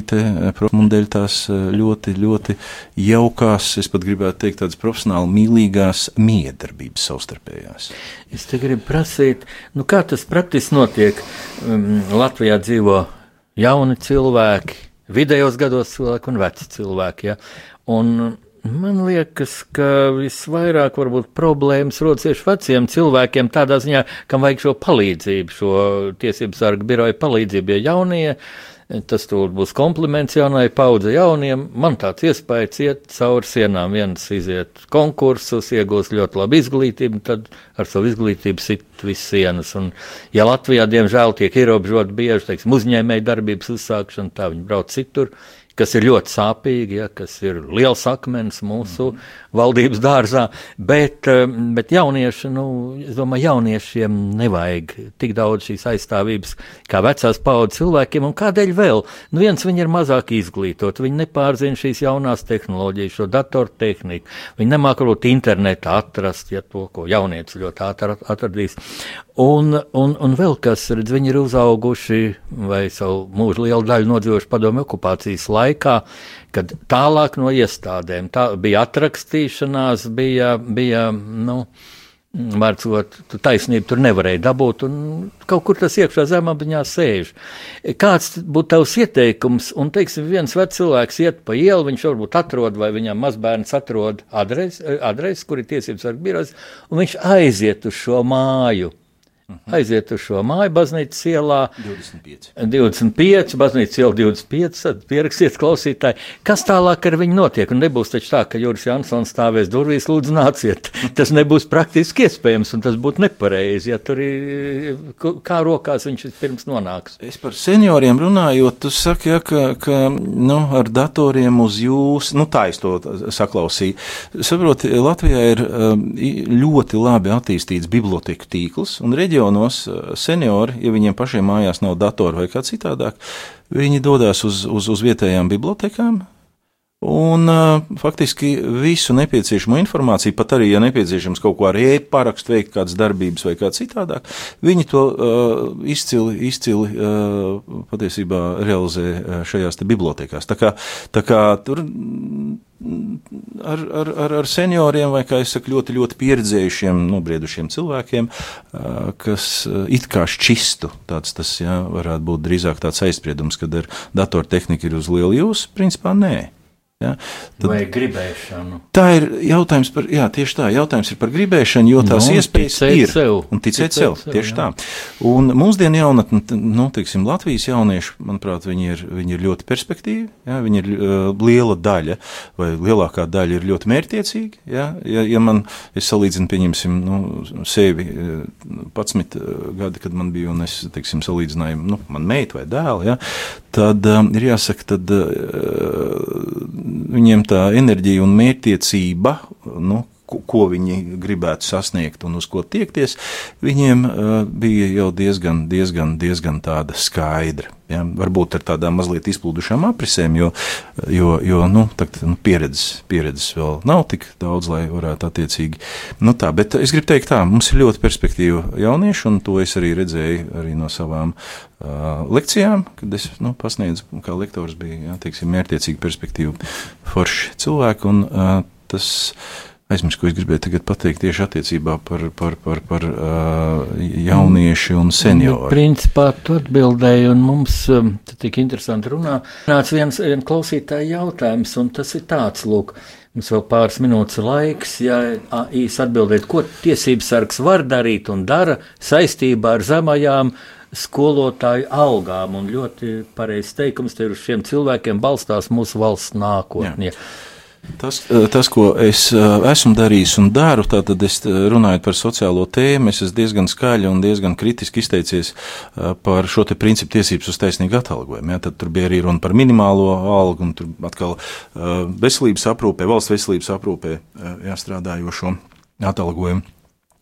problēma, dēļ tās ļoti, ļoti jaukās, es pat gribētu teikt, tādas profesionāli mīlīgās miedarbības savstarpējās. Es te gribu prasīt, nu kā tas praktiski notiek? Um, Latvijā dzīvo jauni cilvēki, vidējos gados cilvēki un veci cilvēki. Ja? Un Man liekas, ka visvairāk problēmas rodas tieši veciem cilvēkiem, tādā ziņā, kam vajag šo palīdzību, šo tiesību sargu biroju palīdzību, jo jaunie, tas būs kompliments jaunai paudze jauniem. Man tāds iespējas iet cauri sienām, viens iziet konkursus, iegūst ļoti labu izglītību, tad ar savu izglītību sit visas sienas. Un, ja Latvijā, diemžēl, tiek ierobežot bieži, teiksim, uzņēmēji darbības uzsākšana, tā viņi brauc citur kas ir ļoti sāpīgi, ja, kas ir liels akmens mūsu mm. valdības dārzā, bet, eh, bet jaunieši, nu, es domāju, jauniešiem nevajag tik daudz šīs aizstāvības kā vecās paudzes cilvēkiem, kādēļ vēl? Nu, viens, viņi ir mazāk izglītot, viņi nepārzina šīs jaunās tehnoloģijas, šo datortehniku, viņi nemāk varbūt internetā atrast, ja to, ko jaunietis ļoti ātri atradīs. Un, un, un vēl kas, redz, viņi ir uzauguši vai savu mūžu lielu daļu nodzīvojuši padomju okupācijas laikā, kad tālāk no iestādēm tā bija atrakstīšanās, bija, bija nu, Vārdsot, tu taisnību tur nevarēja dabūt, un kaut kur tas iekšā zemapziņā sēž. Kāds būtu tavs ieteikums, un, teiksim, viens vecs cilvēks iet pa ielu, viņš varbūt atrod, vai viņam mazbērns atrod adresi, adresi kur ir tiesības sargu birojas, un viņš aiziet uz šo māju. Aiziet uz šo māju, baznīcas ielā 25. 25, baznīcas iela 25, tad pierakstiet klausītāji, kas tālāk ar viņu notiek. Un nebūs taču tā, ka Juris Jansons stāvēs durvīs, lūdzu, nāciet. [laughs] Tas nebūs praktiski iespējams, un tas būtu nepareizi, ja tur ir kā rokās viņš pirms nonāks. Es par senioriem runājot, tu saki, ja, ka, ka nu, ar datoriem uz jūs, nu tā es to saklausīju. Saproti, Latvijā ir um, ļoti labi attīstīts biblioteku tīkls un reģions reģionos eh, seniori, ja viņiem pašiem mājās nav datori vai kā citādāk, viņi dodas uz, uz, uz vietējām bibliotekām, Un faktiski visu nepieciešamo informāciju, pat arī, ja nepieciešams kaut ko ar e-parakstu veikt, kādas darbības vai kā citādāk, viņi to uh, izcili, izcili uh, patiesībā realizē šajās te bibliotekās. Tā kā, tā kā tur ar, ar, ar, ar senioriem vai, kā es saku, ļoti, ļoti pieredzējušiem, nobriedušiem cilvēkiem, kas it kā šķistu, tāds tas, jā, varētu būt drīzāk tāds aizspriedums, kad ar datortehnika ir uz lielu jūsu, principā nē. Ja? Tad, Vai gribēšanu? Tā ir jautājums par, jā, tieši tā, jautājums ir par gribēšanu, jo tās nu, iespējas ir. Sev. Un ticēt, ticēt sev, sev, tieši jā. tā. Un mūsdienu jaunatni, nu, teiksim, Latvijas jaunieši, manuprāt, viņi ir, viņi ir ļoti perspektīvi, jā, viņi ir uh, liela daļa, vai lielākā daļa ir ļoti mērķtiecīgi, jā, ja, ja man, es salīdzinu, pieņemsim, nu, sevi 11 gadi, kad man bija, un es, teiksim, salīdzināju, nu, man meita vai dēlu, jā, tad um, ir jāsaka, tad uh, viņiem tā enerģija un mērķtiecība, nu, ko viņi gribētu sasniegt un uz ko tiekties, viņiem uh, bija jau diezgan, diezgan, diezgan tāda skaidra. Ja? Varbūt ar tādām mazliet izplūdušām aprisēm, jo, jo, jo nu, tagad, nu, pieredzes, pieredzes vēl nav tik daudz, lai varētu attiecīgi. Nu, tā, bet es gribu teikt, tā mums ir ļoti perspektīva jaunieši, un to es arī redzēju arī no savām uh, lekcijām, kad es nu, pasniedzu, kā lektors bija, jā, teiksim, mērķiecīgi perspektīvu forši cilvēki, un uh, tas aizmirsu, ko es gribēju tagad pateikt tieši attiecībā par, par, par, par uh, jauniešu un senioru. Nu, principā tu atbildēji, un mums um, tik interesanti runā. Nāc viens, viens klausītāja jautājums, un tas ir tāds, lūk, mums vēl pāris minūtes laiks, ja īsi atbildēt, ko tiesības sargs var darīt un dara saistībā ar zemajām skolotāju algām, un ļoti pareizs teikums, te ir uz šiem cilvēkiem balstās mūsu valsts nākotnie. Ja. Tas, eh, tas, ko es eh, esmu darījis un daru, tātad es eh, runāju par sociālo tēmu, es esmu diezgan skaļi un diezgan kritiski izteicies par šo te principu tiesības uz taisnīgu atalgojumu. Ja, tad tur bija arī runa par minimālo algu un tur atkal veselības aprūpē, valsts veselības aprūpē jāstrādājošo atalgojumu.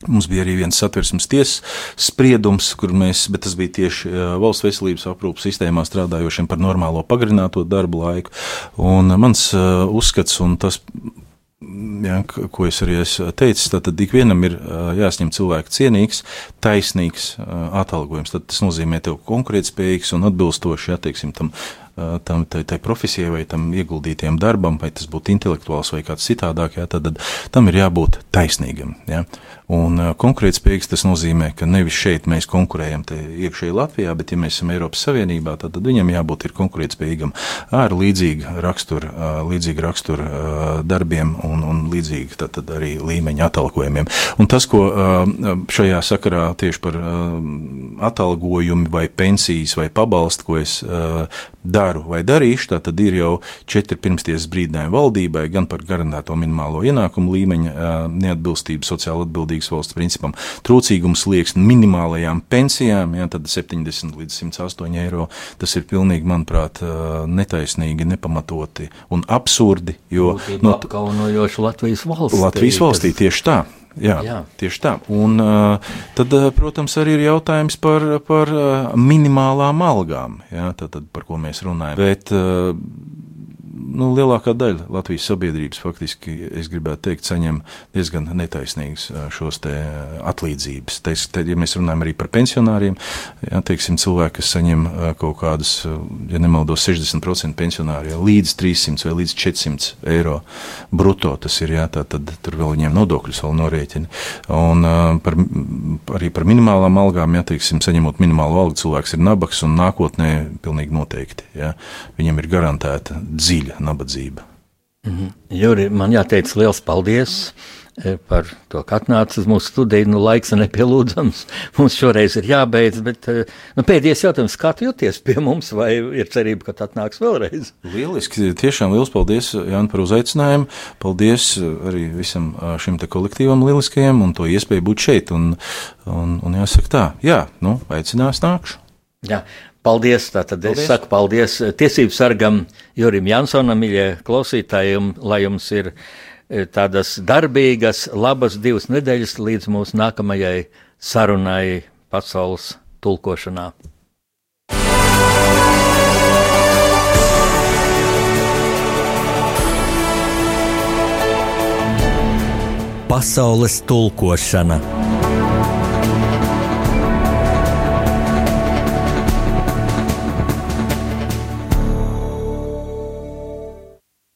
Mums bija arī viens satversmes tiesas spriedums, kur mēs, bet tas bija tieši valsts veselības aprūpas sistēmā strādājošiem par normālo pagarināto darbu laiku. Un mans uzskats, un tas ja, ko es arī esmu teicis, tad ikvienam ir jāsņem cilvēka cienīgs, taisnīgs atalgojums. Tad tas nozīmē tev konkurētspējīgs un atbilstoši, ja, teiksim, tam tam, tai, tai profesijai vai tam ieguldītiem darbam, vai tas būtu intelektuāls vai kāds citādāk, jā, tad, tad tam ir jābūt taisnīgam. Jā. Un konkurētspējīgs tas nozīmē, ka nevis šeit mēs konkurējam iekšēji Latvijā, bet ja mēs esam Eiropas Savienībā, tad, tad viņam jābūt ir konkurētspējīgam ar līdzīgu raksturu, līdzīgu raksturu darbiem un, un līdzīgi tad, tad arī līmeņa atalgojumiem. Un tas, ko šajā sakarā tieši par atalgojumu vai pensijas vai pabalstu, ko es daru vai darīšu, tā tad ir jau četri pirmsties brīdinājumi valdībai gan par garantēto minimālo ienākumu līmeņa neatbilstību sociāli atbildību godīgas valsts principam. Trūcīgums liekas minimālajām pensijām, ja, tad 70 līdz 108 eiro. Tas ir pilnīgi, manuprāt, netaisnīgi, nepamatoti un absurdi. Jo, no, apkaunojoši Latvijas valstī. Latvijas valstī tieši tā. Jā, Jā, tieši tā. Un tad, protams, arī ir jautājums par, par minimālām algām, jā, tad, tad, par ko mēs runājam. Bet nu, lielākā daļa Latvijas sabiedrības faktiski, es gribētu teikt, saņem diezgan netaisnīgas šos te atlīdzības. Tais, te, ja mēs runājam arī par pensionāriem, jā, teiksim, cilvēki, kas saņem kaut kādas, ja nemaldos, 60% pensionāri, jā, līdz 300 vai līdz 400 eiro bruto tas ir, jā, tā tad tur vēl viņiem nodokļus vēl norēķina. Un par, arī par minimālām algām, jā, teiksim, saņemot minimālu algu, cilvēks ir nabaks un nākotnē pilnīgi noteikti, jā, viņam ir garantēta dziļa nabadzība. Mm -hmm. Juri, man jāteic liels paldies eh, par to, ka atnācis uz mūsu studiju. Nu, laiks ir nepielūdzams. [laughs] Mums šoreiz ir jābeidz, bet eh, nu, pēdējais jautājums, kā tu jūties pie mums, vai ir cerība, ka tu atnāks vēlreiz? Lieliski, tiešām liels paldies, Jāni, par uzaicinājumu. Paldies eh, arī visam šim kolektīvam lieliskajam un to iespēju būt šeit. Un, un, un jāsaka tā, jā, nu, aicinās nākšu. Jā, Paldies! Tātad paldies. es saku paldies eh, tiesību sargam Jurim Jansonam, mīļie klausītāji, lai jums ir eh, tādas darbīgas, labas divas nedēļas līdz mūsu nākamajai sarunai pasaules tulkošanā. Pasaules tulkošana.